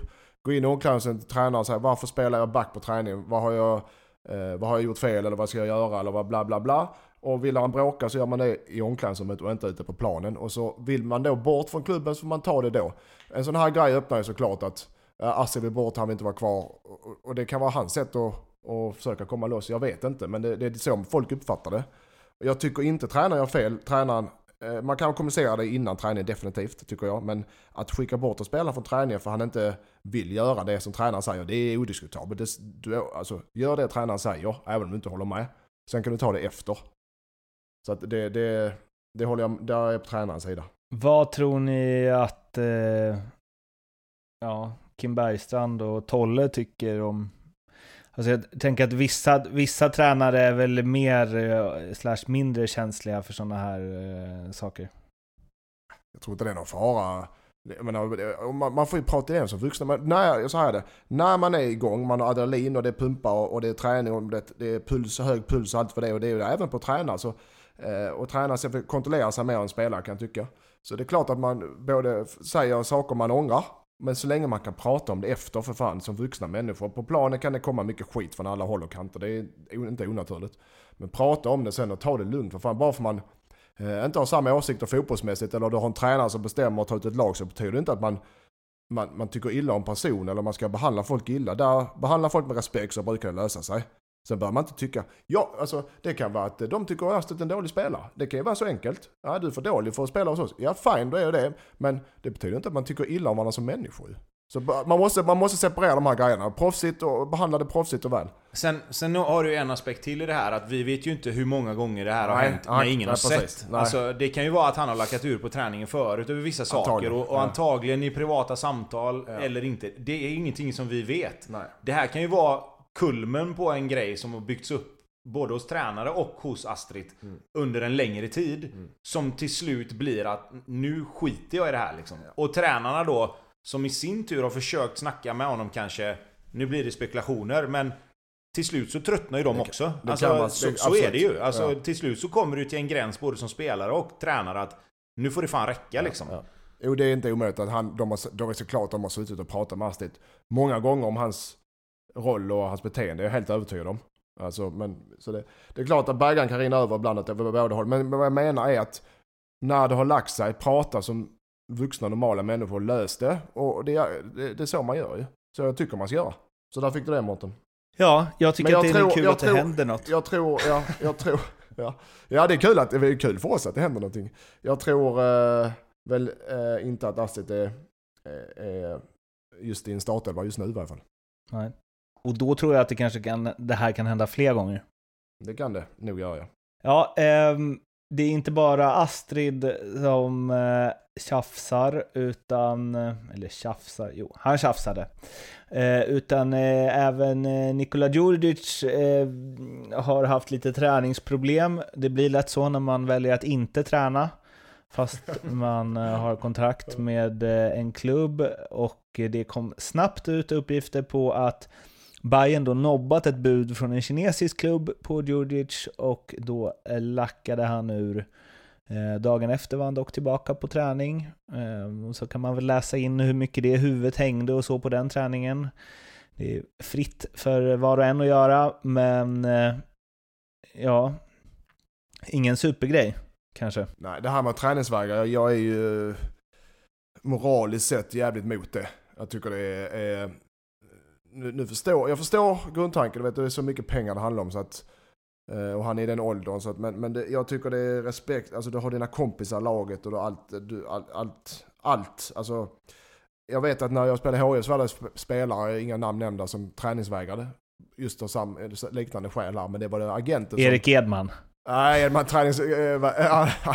gå in i omklädningsrummet till tränaren och säga varför spelar jag back på träning? Vad har jag, eh, vad har jag gjort fel eller vad ska jag göra eller vad bla bla bla. Och vill han bråka så gör man det i omklädningsrummet och inte ute på planen. Och så vill man då bort från klubben så får man ta det då. En sån här grej öppnar ju såklart att eh, Assi vill bort, han vill inte vara kvar. Och det kan vara hans sätt att, och försöka komma loss, jag vet inte. Men det, det är så folk uppfattar det. Jag tycker inte tränaren gör fel. Tränaren, eh, man kan kommunicera det innan träningen definitivt, tycker jag. Men att skicka bort en spelare från träningen för han inte vill göra det som tränaren säger, det är odiskutabelt. Det, du, alltså, gör det tränaren säger, även om du inte håller med. Sen kan du ta det efter. Så att det, det, det håller jag, där är jag på tränarens sida. Vad tror ni att eh, ja, Kim Bergstrand och Tolle tycker om Alltså jag tänker att vissa, vissa tränare är väl mer eh, slash mindre känsliga för sådana här eh, saker. Jag tror inte det är någon fara. Menar, man, man får ju prata igen som vuxna. Men när, så här är det. När man är igång, man har adrenalin och det pumpar och, och det är träning och det, det är puls, hög puls och allt för det. Och det är det även på tränare. Så, eh, och tränare ska kontrollera sig mer än spelare kan jag tycka. Så det är klart att man både säger saker man ångrar men så länge man kan prata om det efter för fan som vuxna människor. På planen kan det komma mycket skit från alla håll och kanter. Det är inte onaturligt. Men prata om det sen och ta det lugnt för fan. Bara för man eh, inte har samma åsikter fotbollsmässigt eller du har en tränare som bestämmer och tar ut ett lag så betyder det inte att man, man, man tycker illa om person eller man ska behandla folk illa. Där behandla folk med respekt så brukar det lösa sig. Sen bör man inte tycka, ja alltså det kan vara att de tycker att Astrid är en dålig spelare. Det kan ju vara så enkelt. Ja du är för dålig för att spela hos oss. Ja fine, då är det. Men det betyder inte att man tycker illa om varandra som människor. Så man måste, man måste separera de här grejerna. Proffsigt och behandla det proffsigt och väl. Sen, sen har du en aspekt till i det här att vi vet ju inte hur många gånger det här har nej, hänt när ingen nej, har sett. Nej. Alltså, det kan ju vara att han har lackat ur på träningen förut över vissa saker och, och ja. antagligen i privata samtal ja. eller inte. Det är ingenting som vi vet. Det här kan ju vara kulmen på en grej som har byggts upp både hos tränare och hos Astrid mm. under en längre tid. Mm. Som till slut blir att nu skiter jag i det här liksom. Ja. Och tränarna då, som i sin tur har försökt snacka med honom kanske, nu blir det spekulationer, men till slut så tröttnar ju de det, också. Det alltså, man, så, så är det ju. Alltså, ja. Till slut så kommer du till en gräns både som spelare och tränare att nu får det fan räcka ja, liksom. Ja. Jo, det är inte omöjligt att han, de, har, de är såklart de har suttit och pratat med Astrid många gånger om hans roll och hans beteende. Jag är helt övertygad om. Alltså, men, så det, det är klart att bägaren kan rinna över ibland åt båda håll. Men, men vad jag menar är att när det har lagt sig, prata som vuxna normala människor, lös det. Och det, det, det är så man gör ju. Så jag tycker man ska göra. Så där fick du det Mårten. Ja, jag tycker jag att det är tror, kul att tror, det händer något. Jag tror, ja, jag tror, ja. ja det är kul att det är kul för oss att det händer någonting. Jag tror eh, väl eh, inte att Astrid är, är just i en startelva just nu i varje fall. Nej. Och då tror jag att det kanske kan, det här kan hända fler gånger. Det kan det nog göra ja. Ja, eh, det är inte bara Astrid som eh, tjafsar, utan, eh, eller tjafsar, jo, han tjafsade. Eh, utan eh, även eh, Nikola Djurdjic eh, har haft lite träningsproblem. Det blir lätt så när man väljer att inte träna. Fast man har kontrakt med en klubb och det kom snabbt ut uppgifter på att Bayern då nobbat ett bud från en kinesisk klubb på Djurdjic och då lackade han ur. Eh, dagen efter var han dock tillbaka på träning. Eh, så kan man väl läsa in hur mycket det huvudet hängde och så på den träningen. Det är fritt för var och en att göra, men eh, ja, ingen supergrej kanske. Nej, det här med träningsvägrar, jag är ju moraliskt sett jävligt mot det. Jag tycker det är... är nu, nu förstår, jag förstår grundtanken, du vet, det är så mycket pengar det handlar om så att... eh, Och han är i den åldern, så att, men, men det, jag tycker det är respekt, alltså du har dina kompisar, laget och allt, du, allt, allt, allt. Alltså, jag vet att när jag spelade i HIF så var det sp- spelare, inga namn nämnda, som träningsvägrade. Just av sam, liknande skäl här, men det var det agenten som... Erik Edman. Nej, man tränings... eh,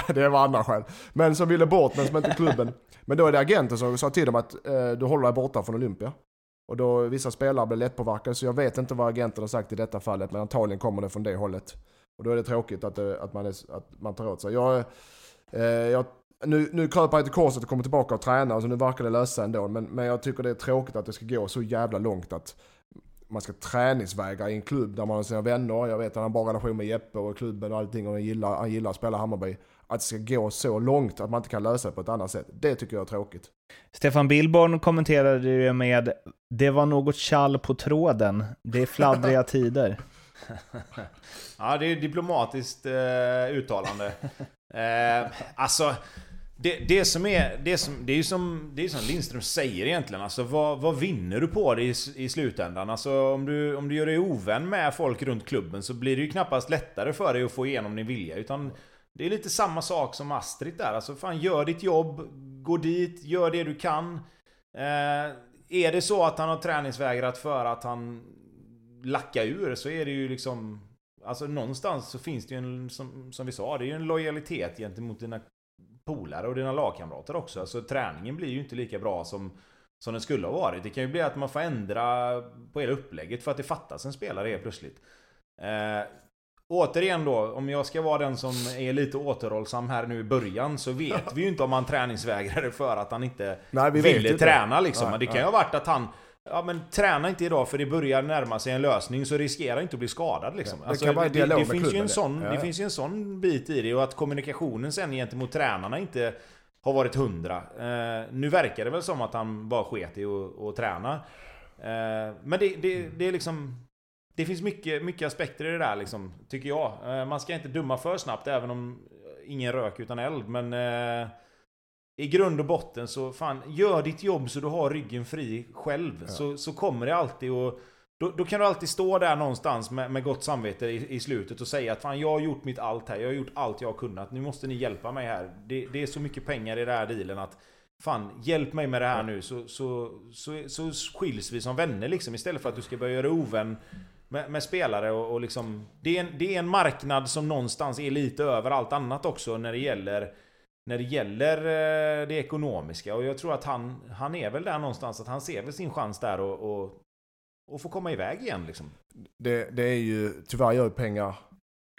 det var andra skäl. Men som ville bort, men som inte klubben. Men då är det agenten som sa till dem att eh, du håller dig borta från Olympia. Och då vissa spelare blir lättpåverkade, så jag vet inte vad agenten har sagt i detta fallet, men antagligen kommer det från det hållet. Och då är det tråkigt att, det, att, man, är, att man tar åt sig. Jag, eh, jag, nu, nu kröp han till korset och kommer tillbaka och tränar, så alltså nu verkar det lösa ändå. Men, men jag tycker det är tråkigt att det ska gå så jävla långt att man ska träningsvägra i en klubb där man har sina vänner. Jag vet att han har bra relation med Jeppe och klubben och allting och han gillar, han gillar att spela Hammarby. Att det ska gå så långt att man inte kan lösa det på ett annat sätt. Det tycker jag är tråkigt. Stefan Billborn kommenterade det med “Det var något kall på tråden. Det är fladdriga tider”. Ja, det är ett diplomatiskt eh, uttalande. eh, alltså, det, det som är... Det, som, det är ju som, det är som Lindström säger egentligen. Alltså, vad, vad vinner du på det i, i slutändan? Alltså, om, du, om du gör dig ovän med folk runt klubben så blir det ju knappast lättare för dig att få igenom din vilja. Utan det är lite samma sak som Astrid där. Alltså, fan, gör ditt jobb, gå dit, gör det du kan. Eh, är det så att han har träningsvägrat för att han lackar ur så är det ju liksom... Alltså någonstans så finns det ju en, som, som vi sa, det är ju en lojalitet gentemot dina polare och dina lagkamrater också. Alltså träningen blir ju inte lika bra som, som den skulle ha varit. Det kan ju bli att man får ändra på hela upplägget för att det fattas en spelare helt plötsligt. Eh, återigen då, om jag ska vara den som är lite återhållsam här nu i början så vet vi ju inte om han träningsvägrade för att han inte Nej, vi ville inte. träna liksom. Nej, Men det kan nej. ju ha varit att han Ja men träna inte idag för det börjar närma sig en lösning så riskera inte att bli skadad liksom. Ja, det i det, dialog det, med finns ju en det. sån, Ja, det ja. finns ju en sån bit i det och att kommunikationen sen gentemot tränarna inte har varit hundra. Eh, nu verkar det väl som att han bara sket i att att träna. Eh, men det, det, det är liksom... Det finns mycket, mycket aspekter i det där liksom, tycker jag. Eh, man ska inte dumma för snabbt även om ingen rök utan eld, men... Eh, i grund och botten så, fan, gör ditt jobb så du har ryggen fri själv. Ja. Så, så kommer det alltid och då, då kan du alltid stå där någonstans med, med gott samvete i, i slutet och säga att fan, jag har gjort mitt allt här. Jag har gjort allt jag har kunnat. Nu måste ni hjälpa mig här. Det, det är så mycket pengar i den här dealen att Fan, hjälp mig med det här nu så, så, så, så skiljs vi som vänner liksom. Istället för att du ska börja göra ovän med, med spelare och, och liksom... Det är, en, det är en marknad som någonstans är lite över allt annat också när det gäller när det gäller eh, det ekonomiska. Och jag tror att han, han är väl där någonstans, att han ser väl sin chans där och, och, och få komma iväg igen liksom. Det, det är ju, tyvärr gör ju pengar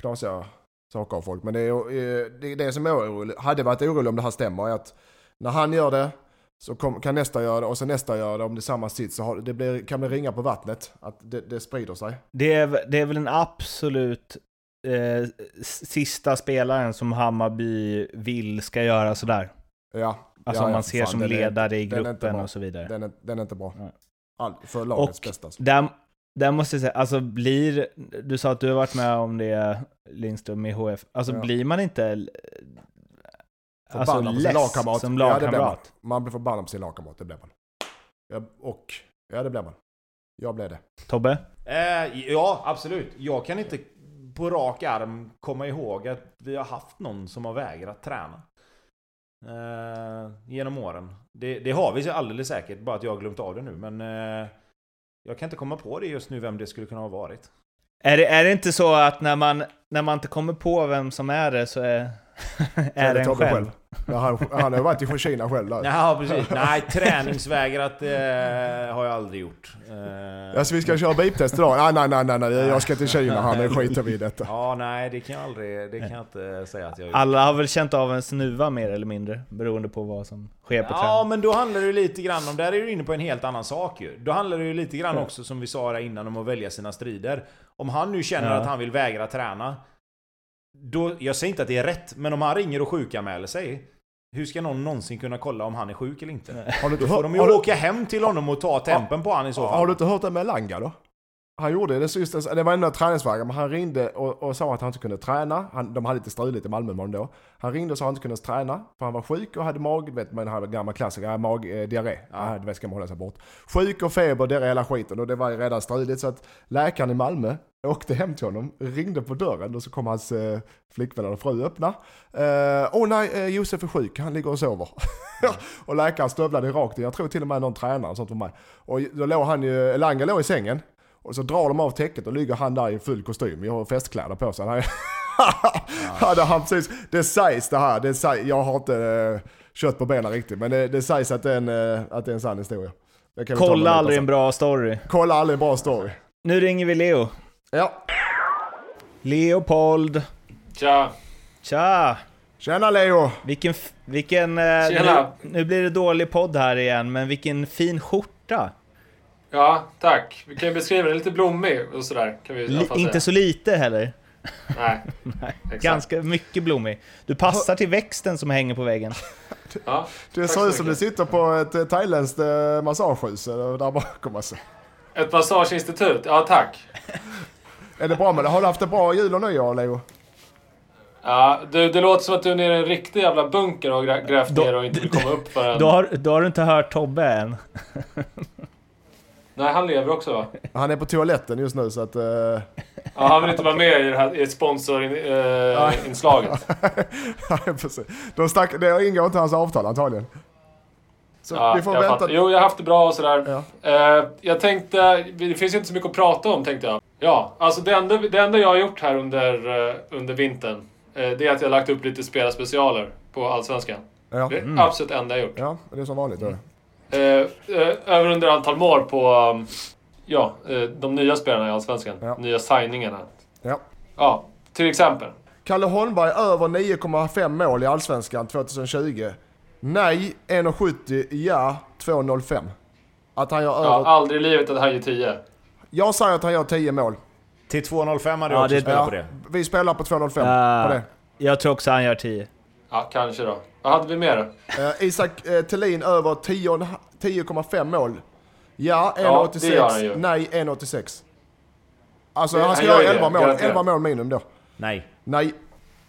knasiga saker av folk. Men det är eh, det, är det som är oroligt, hade varit orolig om det här stämmer, är att när han gör det så kom, kan nästa göra det och sen nästa gör det om det är samma sits. Så har, det blir, kan bli ringa på vattnet, att det, det sprider sig. Det är, det är väl den absolut eh, sista spelaren som Hammarby vill ska göra sådär. Ja, Alltså ja, man ser fan, som är- ledare i är inte gruppen och så vidare. Den är, den är inte bra. All, för lagets Och- bästa. alltså. Där, där måste jag säga, alltså blir, du sa att du har varit med om det Lindström i HF, alltså Ja. blir man inte eh, alltså, Förbannad på sin lagkamrat. som Ja, det blir man. lagkamrat? Man blir förbannad på sin lagkamrat, det blir man. Ja, och, ja det blir man. Jag blev det. Tobbe? Eh, ja, absolut. Jag kan inte på rak arm komma ihåg att vi har haft någon som har vägrat träna. Eh, genom åren. Det, det har vi alldeles säkert, bara att jag har glömt av det nu. Men eh, jag kan inte komma på det just nu, vem det skulle kunna ha varit. Är det, är det inte så att när man, när man inte kommer på vem som är det så är, Så är det en Tobbe själv. Ja, han, han har varit i Kina själv där. Ja, precis. Nej, träningsvägrat eh, har jag aldrig gjort. Eh, Alltså vi ska köra beep-test idag. Nej, nej, nej, nej, nej, jag ska till Kina här, nu skiter vi i detta. Ja, nej, det kan jag aldrig... Det kan jag inte säga att jag har gjort. Alla har väl känt av en snuva mer eller mindre, beroende på vad som sker på Ja, träning. men då handlar det ju lite grann om... Där är du inne på en helt annan sak ju. Då handlar det ju lite grann också, som vi sa där innan, om att välja sina strider. Om han nu känner Ja. att han vill vägra träna. Då, jag säger inte att det är rätt, men om han ringer och sjukanmäler sig. Hur ska någon någonsin kunna kolla om han är sjuk eller inte? Har du inte Då får hört, de ju åka hem till honom och ta tempen på han i så fall. har du inte hört det med Langa då? Han gjorde det sist, det var ändå träningsvägar, men han ringde och, och sa att han inte kunde träna. Han, de hade lite struligt i Malmö imorgon då. Han ringde och sa att han inte kunde träna, för han var sjuk och hade mag, vet man hade gamla klassiker, ja, mag, eh. Ja. det ska man hålla sig bort. Sjuk och feber, diarré hela skiten och det var ju redan struligt så att läkaren i Malmö åkte hem till honom, ringde på dörren och så kom hans eh, flickvän och fru öppna. Eh, Åh nej, eh, Josef är sjuk, han ligger och sover. och läkaren stövlade rakt in, jag tror till och med någon tränare och sånt var med. Och då låg han ju, Langa låg i sängen. Och så drar de av täcket och ligger han där i full kostym. Jag har festkläder på sig. Han hade han precis, det sägs det här, det sägs, jag har inte uh, kött på benen riktigt. Men det, det sägs att det är en, eh, att det är en sann historia. Kolla aldrig en bra story. Kolla aldrig en bra story. Nu ringer vi Leo. Ja, Leopold. Tja! Tja! tjena Leo! Vilken, vilken... eh, Tjena. Nu, nu blir det dålig podd här igen, men vilken fin skjorta. Ja, tack. Vi kan ju beskriva den lite blommig och sådär. Kan vi inte säga. så lite heller. Nej. Exakt. Ganska mycket blommig. Du passar till växten som hänger på väggen. Ja, Det ser så ut som du sitter på ett eh, thailändskt eh, massagehus eh, där bakom alltså. Ett massageinstitut. Ja, tack. Är det bra med det? Har du haft det bra jul och nyår Leo? Ja, du, det låter som att du är nere i en riktig jävla bunker och grä- grävt ner och inte vill komma upp förrän... Då har, då har du inte hört Tobbe än. Nej, han lever också va? Han är på toaletten just nu så att... eh, Ja, han vill inte vara med i det här i sponsorinslaget. Precis. De stack, det ingår inte i hans avtal antagligen. Så Ja, vi får jag vänta. fattar. Jo, jag har haft det bra och sådär. Ja. Eh, jag tänkte, det finns ju inte så mycket att prata om tänkte jag. Ja, alltså det enda, det enda jag har gjort här under, eh, under vintern, det är att jag har lagt upp lite spelarspecialer på Allsvenskan. Ja. Det är det absolut enda jag har gjort. ja, det är som vanligt. Då. Eh, eh, över under antal mål på um, ja, eh, de nya spelarna i Allsvenskan. Ja. Nya signingarna. Ja. Ja, till exempel. Kalle Holmberg över 9,5 mål i Allsvenskan 2020. Nej 1,70. Ja 2,05. Att han gör Ja, över... aldrig i livet att han gör 10. Jag säger att han gör 10 mål. Till 2.05 hade Ja, också det- spelat Ja, på det. vi spelar på 2,05 Ja. på det. Jag tror också han gör 10. Ja, kanske då. Vad hade vi mer då? Eh, Isak eh, Thelin över 10 och en ha- 10,5 mål. Ja, Ja, det gör 1,86. han ju. Nej, 1,86. Alltså Det- han ska göra ju 11 det, mål, garanterat. 11 mål minimum då. Nej. Nej,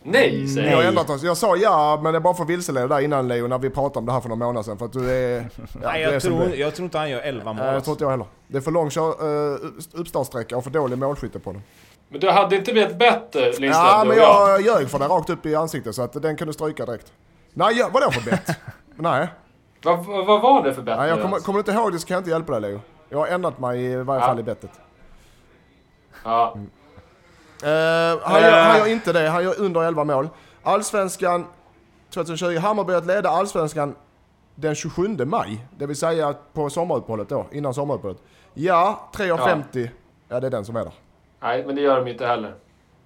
Nej, säger vi har jag. ändrat oss. Jag sa ja, men det är bara för att vilseleda där innan Leo när vi pratade om det här för några månader sedan. För att du är... Ja, Nej, är jag som tror, är. jag tror inte han gör 11 mål. Nej, jag tror inte jag heller. Det är för lång uh, uppstartsträcka och för dålig målskytte på den. Men du hade inte blivit bättre, Lindström? Ja, du men jag. jag ljög för det rakt upp i ansiktet så att den kunde stryka direkt. Nej, ja, vadå för bett? Nej, Vad, vad, vad var det för bett? Nej jag nu kommer, kommer du inte ihåg det så kan jag inte hjälpa dig Leo. Jag har ändrat mig i varje Ja. fall i bettet. Ja. Eh, han, gör, han gör inte det, han gör under 11 mål. Allsvenskan 2020, Hammarby att leda Allsvenskan den 27 maj. Det vill säga på sommaruppehållet då, innan sommaruppehållet. Ja, 3,50. Ja. det är den som är där. Nej, men det gör de inte heller.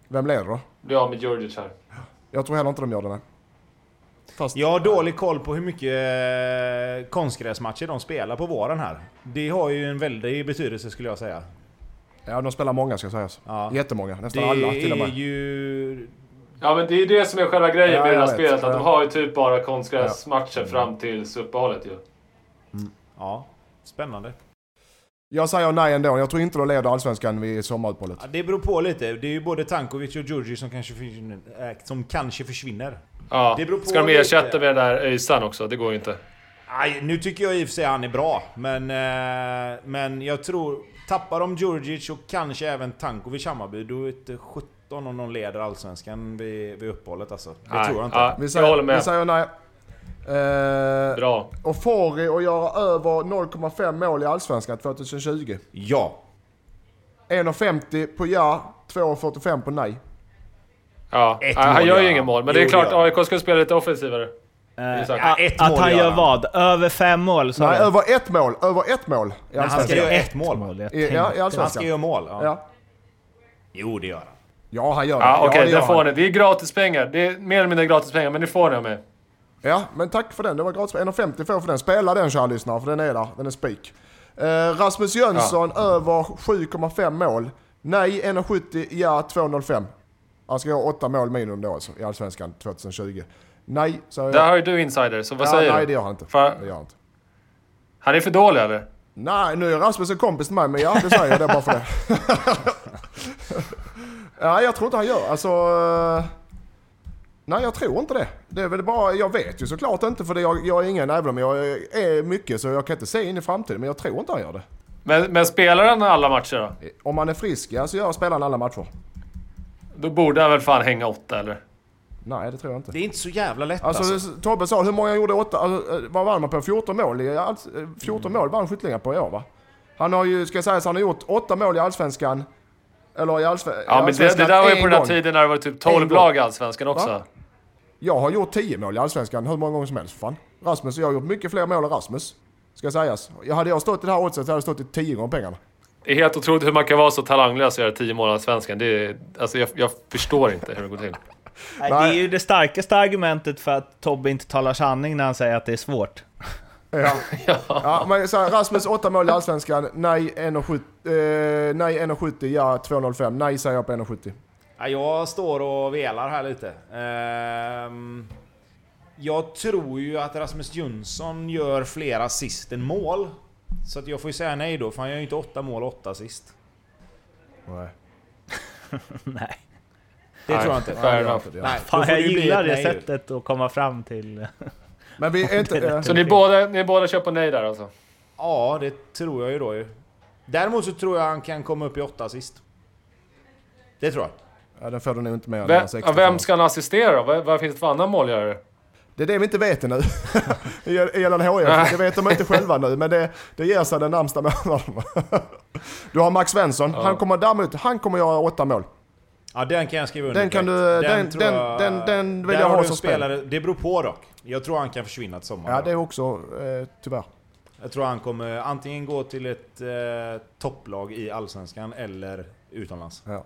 Vem leder då? Blir av med Djurdjic här. Jag tror heller inte de gör det nej. Fast, Jag har dålig koll på hur mycket eh, konstgräsmatcher de spelar på våren här. Det har ju en väldig betydelse skulle jag säga. ja, de spelar många ska sägas. Ja. Jättemånga, Det nästan alla till och är med. ju... Ja, men det är det som är själva grejen Ja, med det här spelet. Att Ja. de har ju typ bara konstgräsmatcher fram till uppehållet ju. Ja, spännande. Jag säger nej ändå, jag tror inte de leder Allsvenskan vid sommaruppehållet. Ja, det beror på lite. Det är ju både Tankovic och Djurdjic som kanske försvinner. äh, Som kanske försvinner. Ja. Det beror på Ska de lite. ersätta med den där Öysan också? Det går ju inte. Aj, nu tycker jag i och för sig han är bra, men... Eh, men jag tror... Tappar de Djurdjic och kanske även Tankovic Hammarby, då är det 17 om de leder Allsvenskan vid, vid uppehållet alltså. Det Nej. tror jag inte. Ja, Vi jag säger, håller med. Vi säger nej. Eh, Bra. och Fori att göra över 0,5 mål i Allsvenskan 2020. Ja. 1,50 på ja, 2,45 på nej. Ja, Ett han mål gör ju inget han. mål, men det Jo, är klart det gör han. AIK ska spela lite offensivare. Eh. Ja, ett att mål han gör vad? Över fem mål? Nej, du? över ett mål. Över ett mål. I han ska Allsvenskan. göra Ett ett mål. jag I, ja, i tänkte- Han ska Allsvenskan. göra mål. Ja. Ja. Jo, det gör han. ja, han gör det. Ja, okej, det det gör får han. ni. Det är gratispengar. Det är mer eller mindre gratispengar, men det får ni mig. Ja, men tack för den. Det var gratis. 1,50 får för den. Spela den kära lyssnare, för den är där. Den är spik. Eh, Rasmus Jönsson över 7,5 mål. Nej 1,70. Ja 2,05. Han ska göra 8 mål minimum då alltså, i Allsvenskan 2020. Nej, Där jag. har ju du insider, så vad ja, säger nej, du? det gör han inte. För- Det gör han inte. Han är för dålig eller? Nej, nu är Rasmus en kompis till mig, men ja, det säger jag det bara för det. ja, jag tror inte han gör. Alltså... eh, Nej, jag tror inte det. Det är väl bara, jag vet ju såklart inte för det, jag, jag är ingen, även om jag är mycket så jag kan inte se in i framtiden, men jag tror inte han gör det. Men, men spelar han alla matcher då? Om han är frisk, ja så gör spelaren alla matcher. Då borde han väl fan hänga åtta eller? Nej, det tror jag inte. Det är inte så jävla lätt Alltså, alltså. Tobbe sa, hur många gjorde åtta? Alltså, eh, vad vann man på? 14 mål i alls, eh, 14 mål vann Skyttlingar på i år va? Han har ju, ska jag säga, så han har gjort åtta mål i Allsvenskan. Eller i Allsve- i Ja, men det, det Allsvenskan där var ju på den här tiden när det var typ En 12 gång. lag i Allsvenskan också. Va? Jag har gjort 10 mål i Allsvenskan hur många gånger som helst fan. Rasmus, jag har gjort mycket fler mål än Rasmus. Ska sägas. Jag hade jag stått i det här oddset så hade jag stått i 10 gånger pengarna. Det är helt otroligt hur man kan vara så talanglös och göra 10 mål i Allsvenskan. Det är, alltså jag, jag förstår inte hur det går till. Nej, det är ju det starkaste argumentet för att Tobbe inte talar sanning när han säger att det är svårt. Ja. ja men så här, Rasmus 8 mål i Allsvenskan. Nej 1,70. Eh, nej 1,70. Ja 2,05. Nej säger jag på 1,70. Ja, jag står och velar här lite. Ehm, jag tror ju att Rasmus Jönsson gör fler assist än mål. Så att jag får ju säga nej då, för han gör ju inte åtta mål och åtta assist. Nej. Nej. Det tror jag inte. fair enough. Nej, Fan, jag gillar det sättet att komma fram till... Men vi är inte... Så ni båda, ni båda kör på nej där alltså? Ja, det tror jag ju då ju. Däremot så tror jag han kan komma upp i åtta assist. Det tror jag. Ja, den får du nog inte med. Vem, ja, vem ska han assistera då? Vad, vad finns det för annan målgörare? Det är det vi inte vet ännu. Gällande HIF. Det vet de inte själva nu, men det, det ger sig den närmsta månaden. Du har Max Svensson. Han kommer däremot, han kommer göra åtta mål. Ja, den kan jag skriva under Den kan du- den- tror den- jag- den- den vill jag har ha som spelare. Det beror på dock. Jag tror han kan försvinna till sommaren. Ja, det är också eh, tyvärr. Jag tror han kommer antingen gå till ett eh, topplag i Allsvenskan eller utomlands. Ja.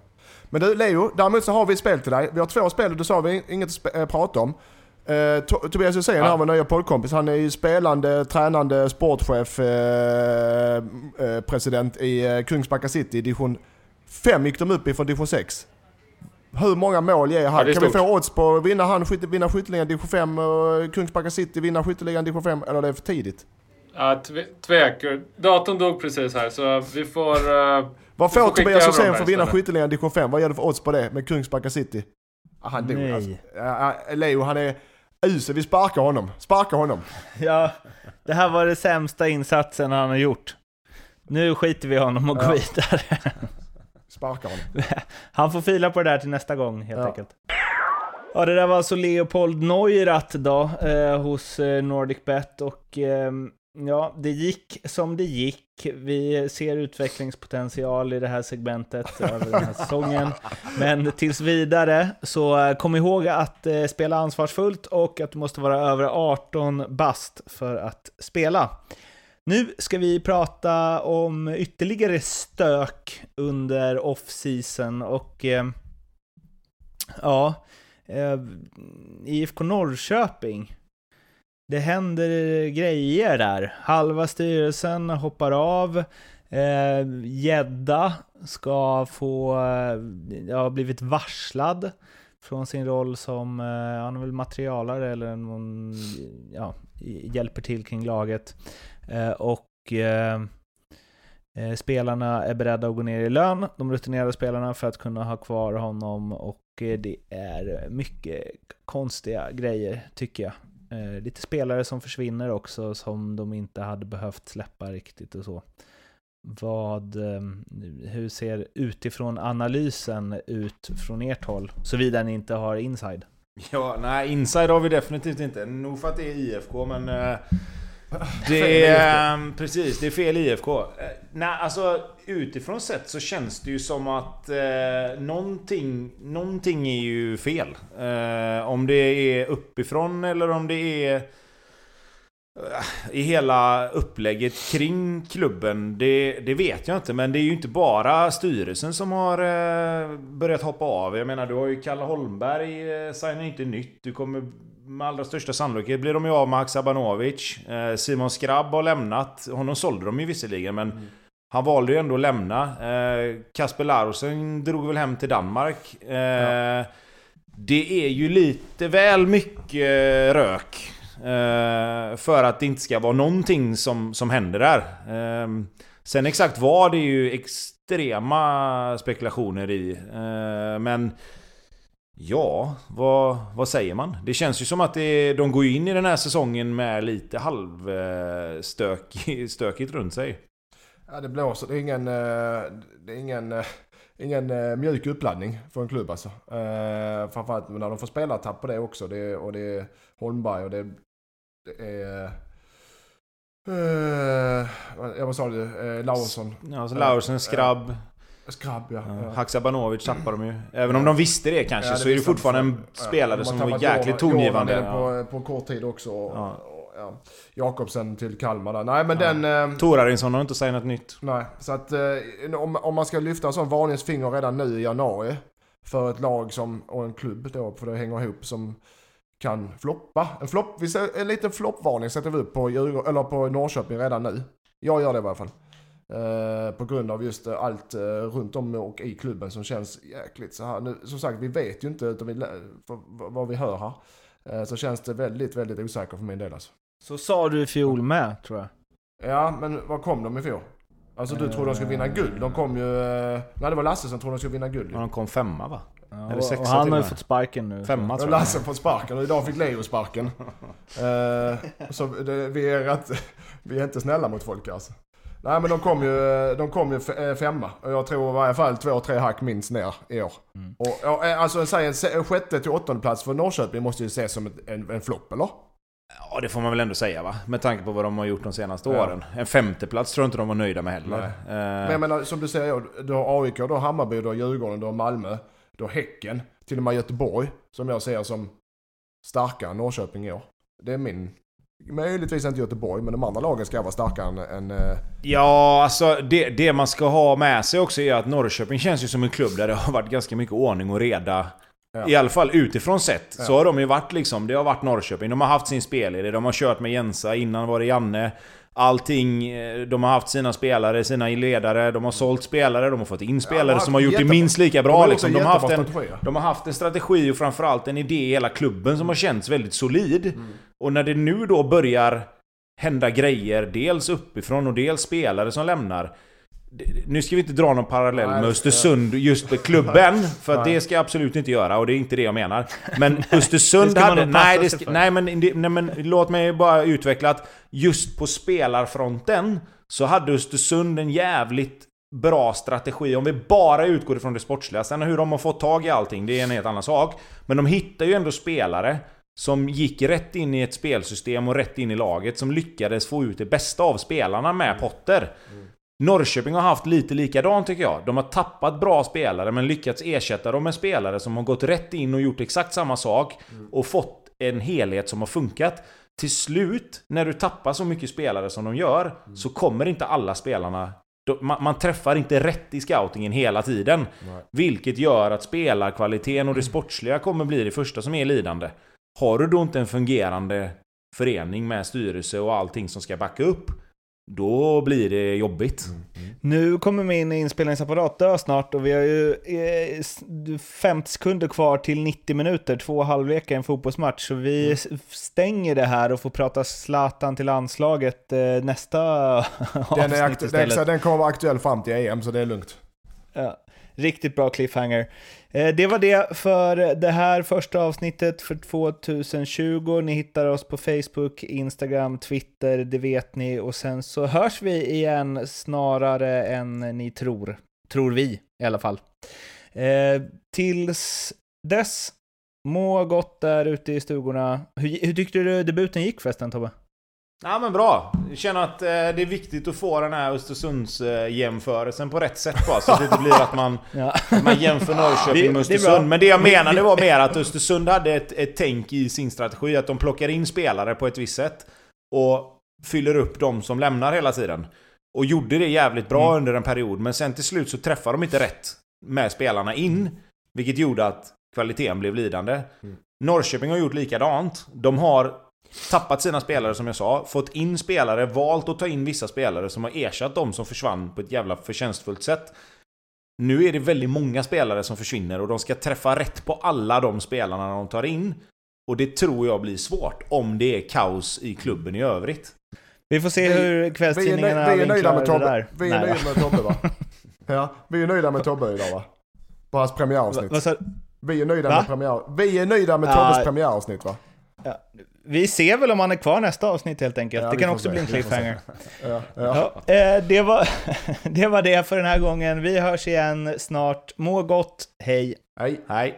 Men du Leo, däremot så har vi ett spel till dig. Vi har två spel, du sa vi inget att spe- eh, prata om. To- Tobias Hysén, Ja. här vår nya poddkompis, han är ju spelande, tränande sportchef, eh, eh, president i Kungsbacka City. Division 5 gick de upp ifrån division 6. Hur många mål ger han? Ja, är kan vi få odds på att vinna han vinna skytteligan division 5 och Kungsbacka City vinna skytteligan division 5? Eller är det för tidigt? Ja, tve, tvek. Datorn dog precis här, så vi får... Uh, Vad får Tobias Hysén för att vinna skytteligan division 5? Vad ger du för odds på det med Kungsbacka City? Ah, han dog Nej. alltså. Ja, ja, Leo han är usel, vi sparkar honom. Sparka honom. Ja, det här var det sämsta insatsen han har gjort. Nu skiter vi i honom och går Ja. vidare. Sparka honom. Han får fila på det där till nästa gång helt Ja. enkelt. Ja, det där var alltså Leopold Neurath då, eh, hos eh, NordicBet och ehm, ja, det gick som det gick. Vi ser utvecklingspotential i det här segmentet över den här säsongen. Men tills vidare, så kom ihåg att eh, spela ansvarsfullt och att du måste vara över 18 bast för att spela. Nu ska vi prata om ytterligare stök under off-season och eh, ja, eh, IFK Norrköping. Det händer grejer där. Halva styrelsen hoppar av. Eh, ska få, eh, ja, blivit varslad från sin roll som, eh, han är väl materialare eller någon, ja, hjälper till kring laget. Eh, och eh, eh, spelarna är beredda att gå ner i lön, de rutinerade spelarna, för att kunna ha kvar honom. Och eh, det är mycket konstiga grejer, tycker jag. Eh, lite spelare som försvinner också, som de inte hade behövt släppa riktigt och så. Vad, eh, hur ser utifrån analysen ut från ert håll? Såvida ni inte har inside. Ja, nej, inside har vi definitivt inte. Nog för att det är IFK, men... Eh, det är, ehm, precis, det är fel IFK. Eh, Nej, alltså utifrån sett så känns det ju som att eh, någonting, någonting är ju fel. Eh, om det är uppifrån eller om det är eh, i hela upplägget kring klubben, det, det vet jag inte. Men det är ju inte bara styrelsen som har eh, börjat hoppa av. Jag menar, du har ju Kalle Holmberg, eh, signar inte nytt. Du kommer med allra största sannolikhet blir de ju av med Haksabanovic. Eh, Simon Skrabb har lämnat. Honom sålde de ju visserligen, men han valde ju ändå att lämna. Eh, Kasper Larsen drog väl hem till Danmark. Eh, Det är ju lite väl mycket rök. För att det inte ska vara någonting som, som händer där. Eh, sen exakt vad, det är ju extrema spekulationer i. Men Ja, vad, vad säger man? Det känns ju som att det, de går in i den här säsongen med lite halvstökigt stökigt runt sig. Ja, det blåser. Det är ingen, eh, det är ingen, eh, ingen eh, mjuk uppladdning för en klubb alltså. Eh, framförallt när de får spelartapp på det också. Det, och det är Holmberg och det, det är... Eh, jag vad sa du? Eh, Larsson. Ja, alltså Laursen, Skrabb, Skrabb ja. ja. Haksabanovic tappar de ju. Även om de visste det kanske Ja, så är det fortfarande en spelare Ja, som var jäkligt tongivande. På, på kort tid också. Ja. Jakobsen till Kalmar där. Nej men Ja. den... Eh, Torarinsson har inte signat nytt. Nej, så att eh, om, om man ska lyfta en sån varningens finger redan nu i januari för ett lag som, och en klubb då, för det hänger ihop, som kan floppa. En, flopp, en liten floppvarning sätter vi upp på, Djurgården, eller på Norrköping redan nu. Jag gör det i alla fall. Eh, på grund av just eh, allt eh, runt om och i klubben som känns jäkligt så här. Nu, som sagt, vi vet ju inte utan vi, vad vi hör här. Så känns det väldigt, väldigt osäkert för min del alltså. Så sa du i fjol med, tror jag. Ja, men vad kom de i fjol? Alltså du tror de skulle vinna guld? De kom ju... Nej, det var Lasse som trodde de skulle vinna guld. Ja, de kom femma va? Ja, Eller sexa och han har ju fått sparken nu. Femma Och tror jag. Lasse fått sparken och idag fick Leo sparken. Eh, så det, vi, är rätt, vi är inte snälla mot folk alltså. Nej men de kom ju, de kom ju eh, femma. Och jag tror i varje fall två, tre hack minst ner i år. Mm. Och, och eh, alltså säg en sjätte till åttonde plats för Norrköping måste ju ses som ett, en, en flopp eller? Ja, det får man väl ändå säga va? Med tanke på vad de har gjort de senaste Ja. åren. En femteplats tror jag inte de var nöjda med heller. Nej. Eh, Men jag menar som du säger, du har AIK, du har Hammarby, du har Djurgården, du har Malmö, du har Häcken, till och med Göteborg som jag ser som starkare än Norrköping i år. Det är min... Möjligtvis inte Göteborg, men de andra lagen ska vara starkare än... eh, Ja, alltså det, det man ska ha med sig också är att Norrköping känns ju som en klubb där det har varit ganska mycket ordning och reda. Ja. I alla fall utifrån sett. Så Ja. har de ju varit liksom, det har varit Norrköping. De har haft sin spelidé, de har kört med Jensa, innan var det Janne. Allting, eh, de har haft sina spelare, sina ledare, de har sålt spelare, de har fått in spelare har som har gjort det minst lika de bra gjort liksom. De har, haft en, strategi, ja. de har haft en strategi och framförallt en idé i hela klubben som har känts väldigt solid. Mm. Och när det nu då börjar hända grejer, dels uppifrån och dels spelare som lämnar. Nu ska vi inte dra någon parallell med Östersund just med klubben, för det ska jag absolut inte göra och det är inte det jag menar. Men Östersund hade... Nej, det ska, nej, men, nej men låt mig bara utveckla att just på spelarfronten så hade Östersund en jävligt bra strategi om vi bara utgår ifrån det sportsliga. Sen hur de har fått tag i allting, det är en helt annan sak. Men de hittar ju ändå spelare som gick rätt in i ett spelsystem och rätt in i laget som lyckades få ut det bästa av spelarna med Potter. Norrköping har haft lite likadant tycker jag. De har tappat bra spelare men lyckats ersätta dem med spelare som har gått rätt in och gjort exakt samma sak och fått en helhet som har funkat. Till slut, när du tappar så mycket spelare som de gör, så kommer inte alla spelarna... man träffar inte rätt i scoutingen hela tiden. Nej. Vilket gör att spelarkvaliteten och det sportsliga kommer bli det första som är lidande. Har du då inte en fungerande förening med styrelse och allting som ska backa upp, då blir det jobbigt. Nu kommer min inspelningsapparat dö snart och vi har ju eh, s- 50 sekunder kvar till 90 minuter, två halvlekar i en fotbollsmatch. Så vi s- stänger det här och får prata Zlatan till landslaget eh, nästa Den, avsnitt är aktu- den, istället. så den kommer vara aktuell fram till EM, så det är lugnt. Ja, riktigt bra cliffhanger. Eh, det var det för det här första avsnittet för 2020. Ni hittar oss på Facebook, Instagram, Twitter, det vet ni. Och sen så hörs vi igen snarare än ni tror. Tror vi i alla fall. Eh, tills dess, må gott där ute i stugorna. Hur, hur tyckte du debuten gick förresten Tobbe? Ja men bra. Jag känner att eh, det är viktigt att få den här Östersunds-jämförelsen på rätt sätt bara. Så att det inte blir att man, Ja. man jämför Norrköping Det- med det. Östersund. Men det jag menade var mer att Östersund hade ett, ett tänk i sin strategi. Att de plockar in spelare på ett visst sätt. Och fyller upp de som lämnar hela tiden. Och gjorde det jävligt bra Mm. under en period. Men sen till slut så träffade de inte rätt med spelarna in. Vilket gjorde att kvaliteten blev lidande. Norrköping har gjort likadant. De har tappat sina spelare som jag sa, fått in spelare, valt att ta in vissa spelare som har ersatt de som försvann på ett jävla förtjänstfullt sätt. Nu är det väldigt många spelare som försvinner och de ska träffa rätt på alla de spelarna de tar in. Och det tror jag blir svårt om det är kaos i klubben i övrigt. Vi får se Vi- hur Vi är, kvällstidningarna vi är nöjda med det Tobbe. där. Vi är Nej, nöjda med Tobbe va? Ja, vi är nöjda med Tobbe idag va? På hans va? premiäravsnitt. Vad sa- Vi är nöjda Va? med premiär... Vi är nöjda med Ja. Tobbes premiäravsnitt va? ja. Vi ser väl om han är kvar nästa avsnitt helt enkelt. Ja, det kan också se. bli en cliffhanger. Ja, ja. Ja, eh, det, var, det var det för den här gången. Vi hörs igen snart. Må gott. Hej! Hej. Nej.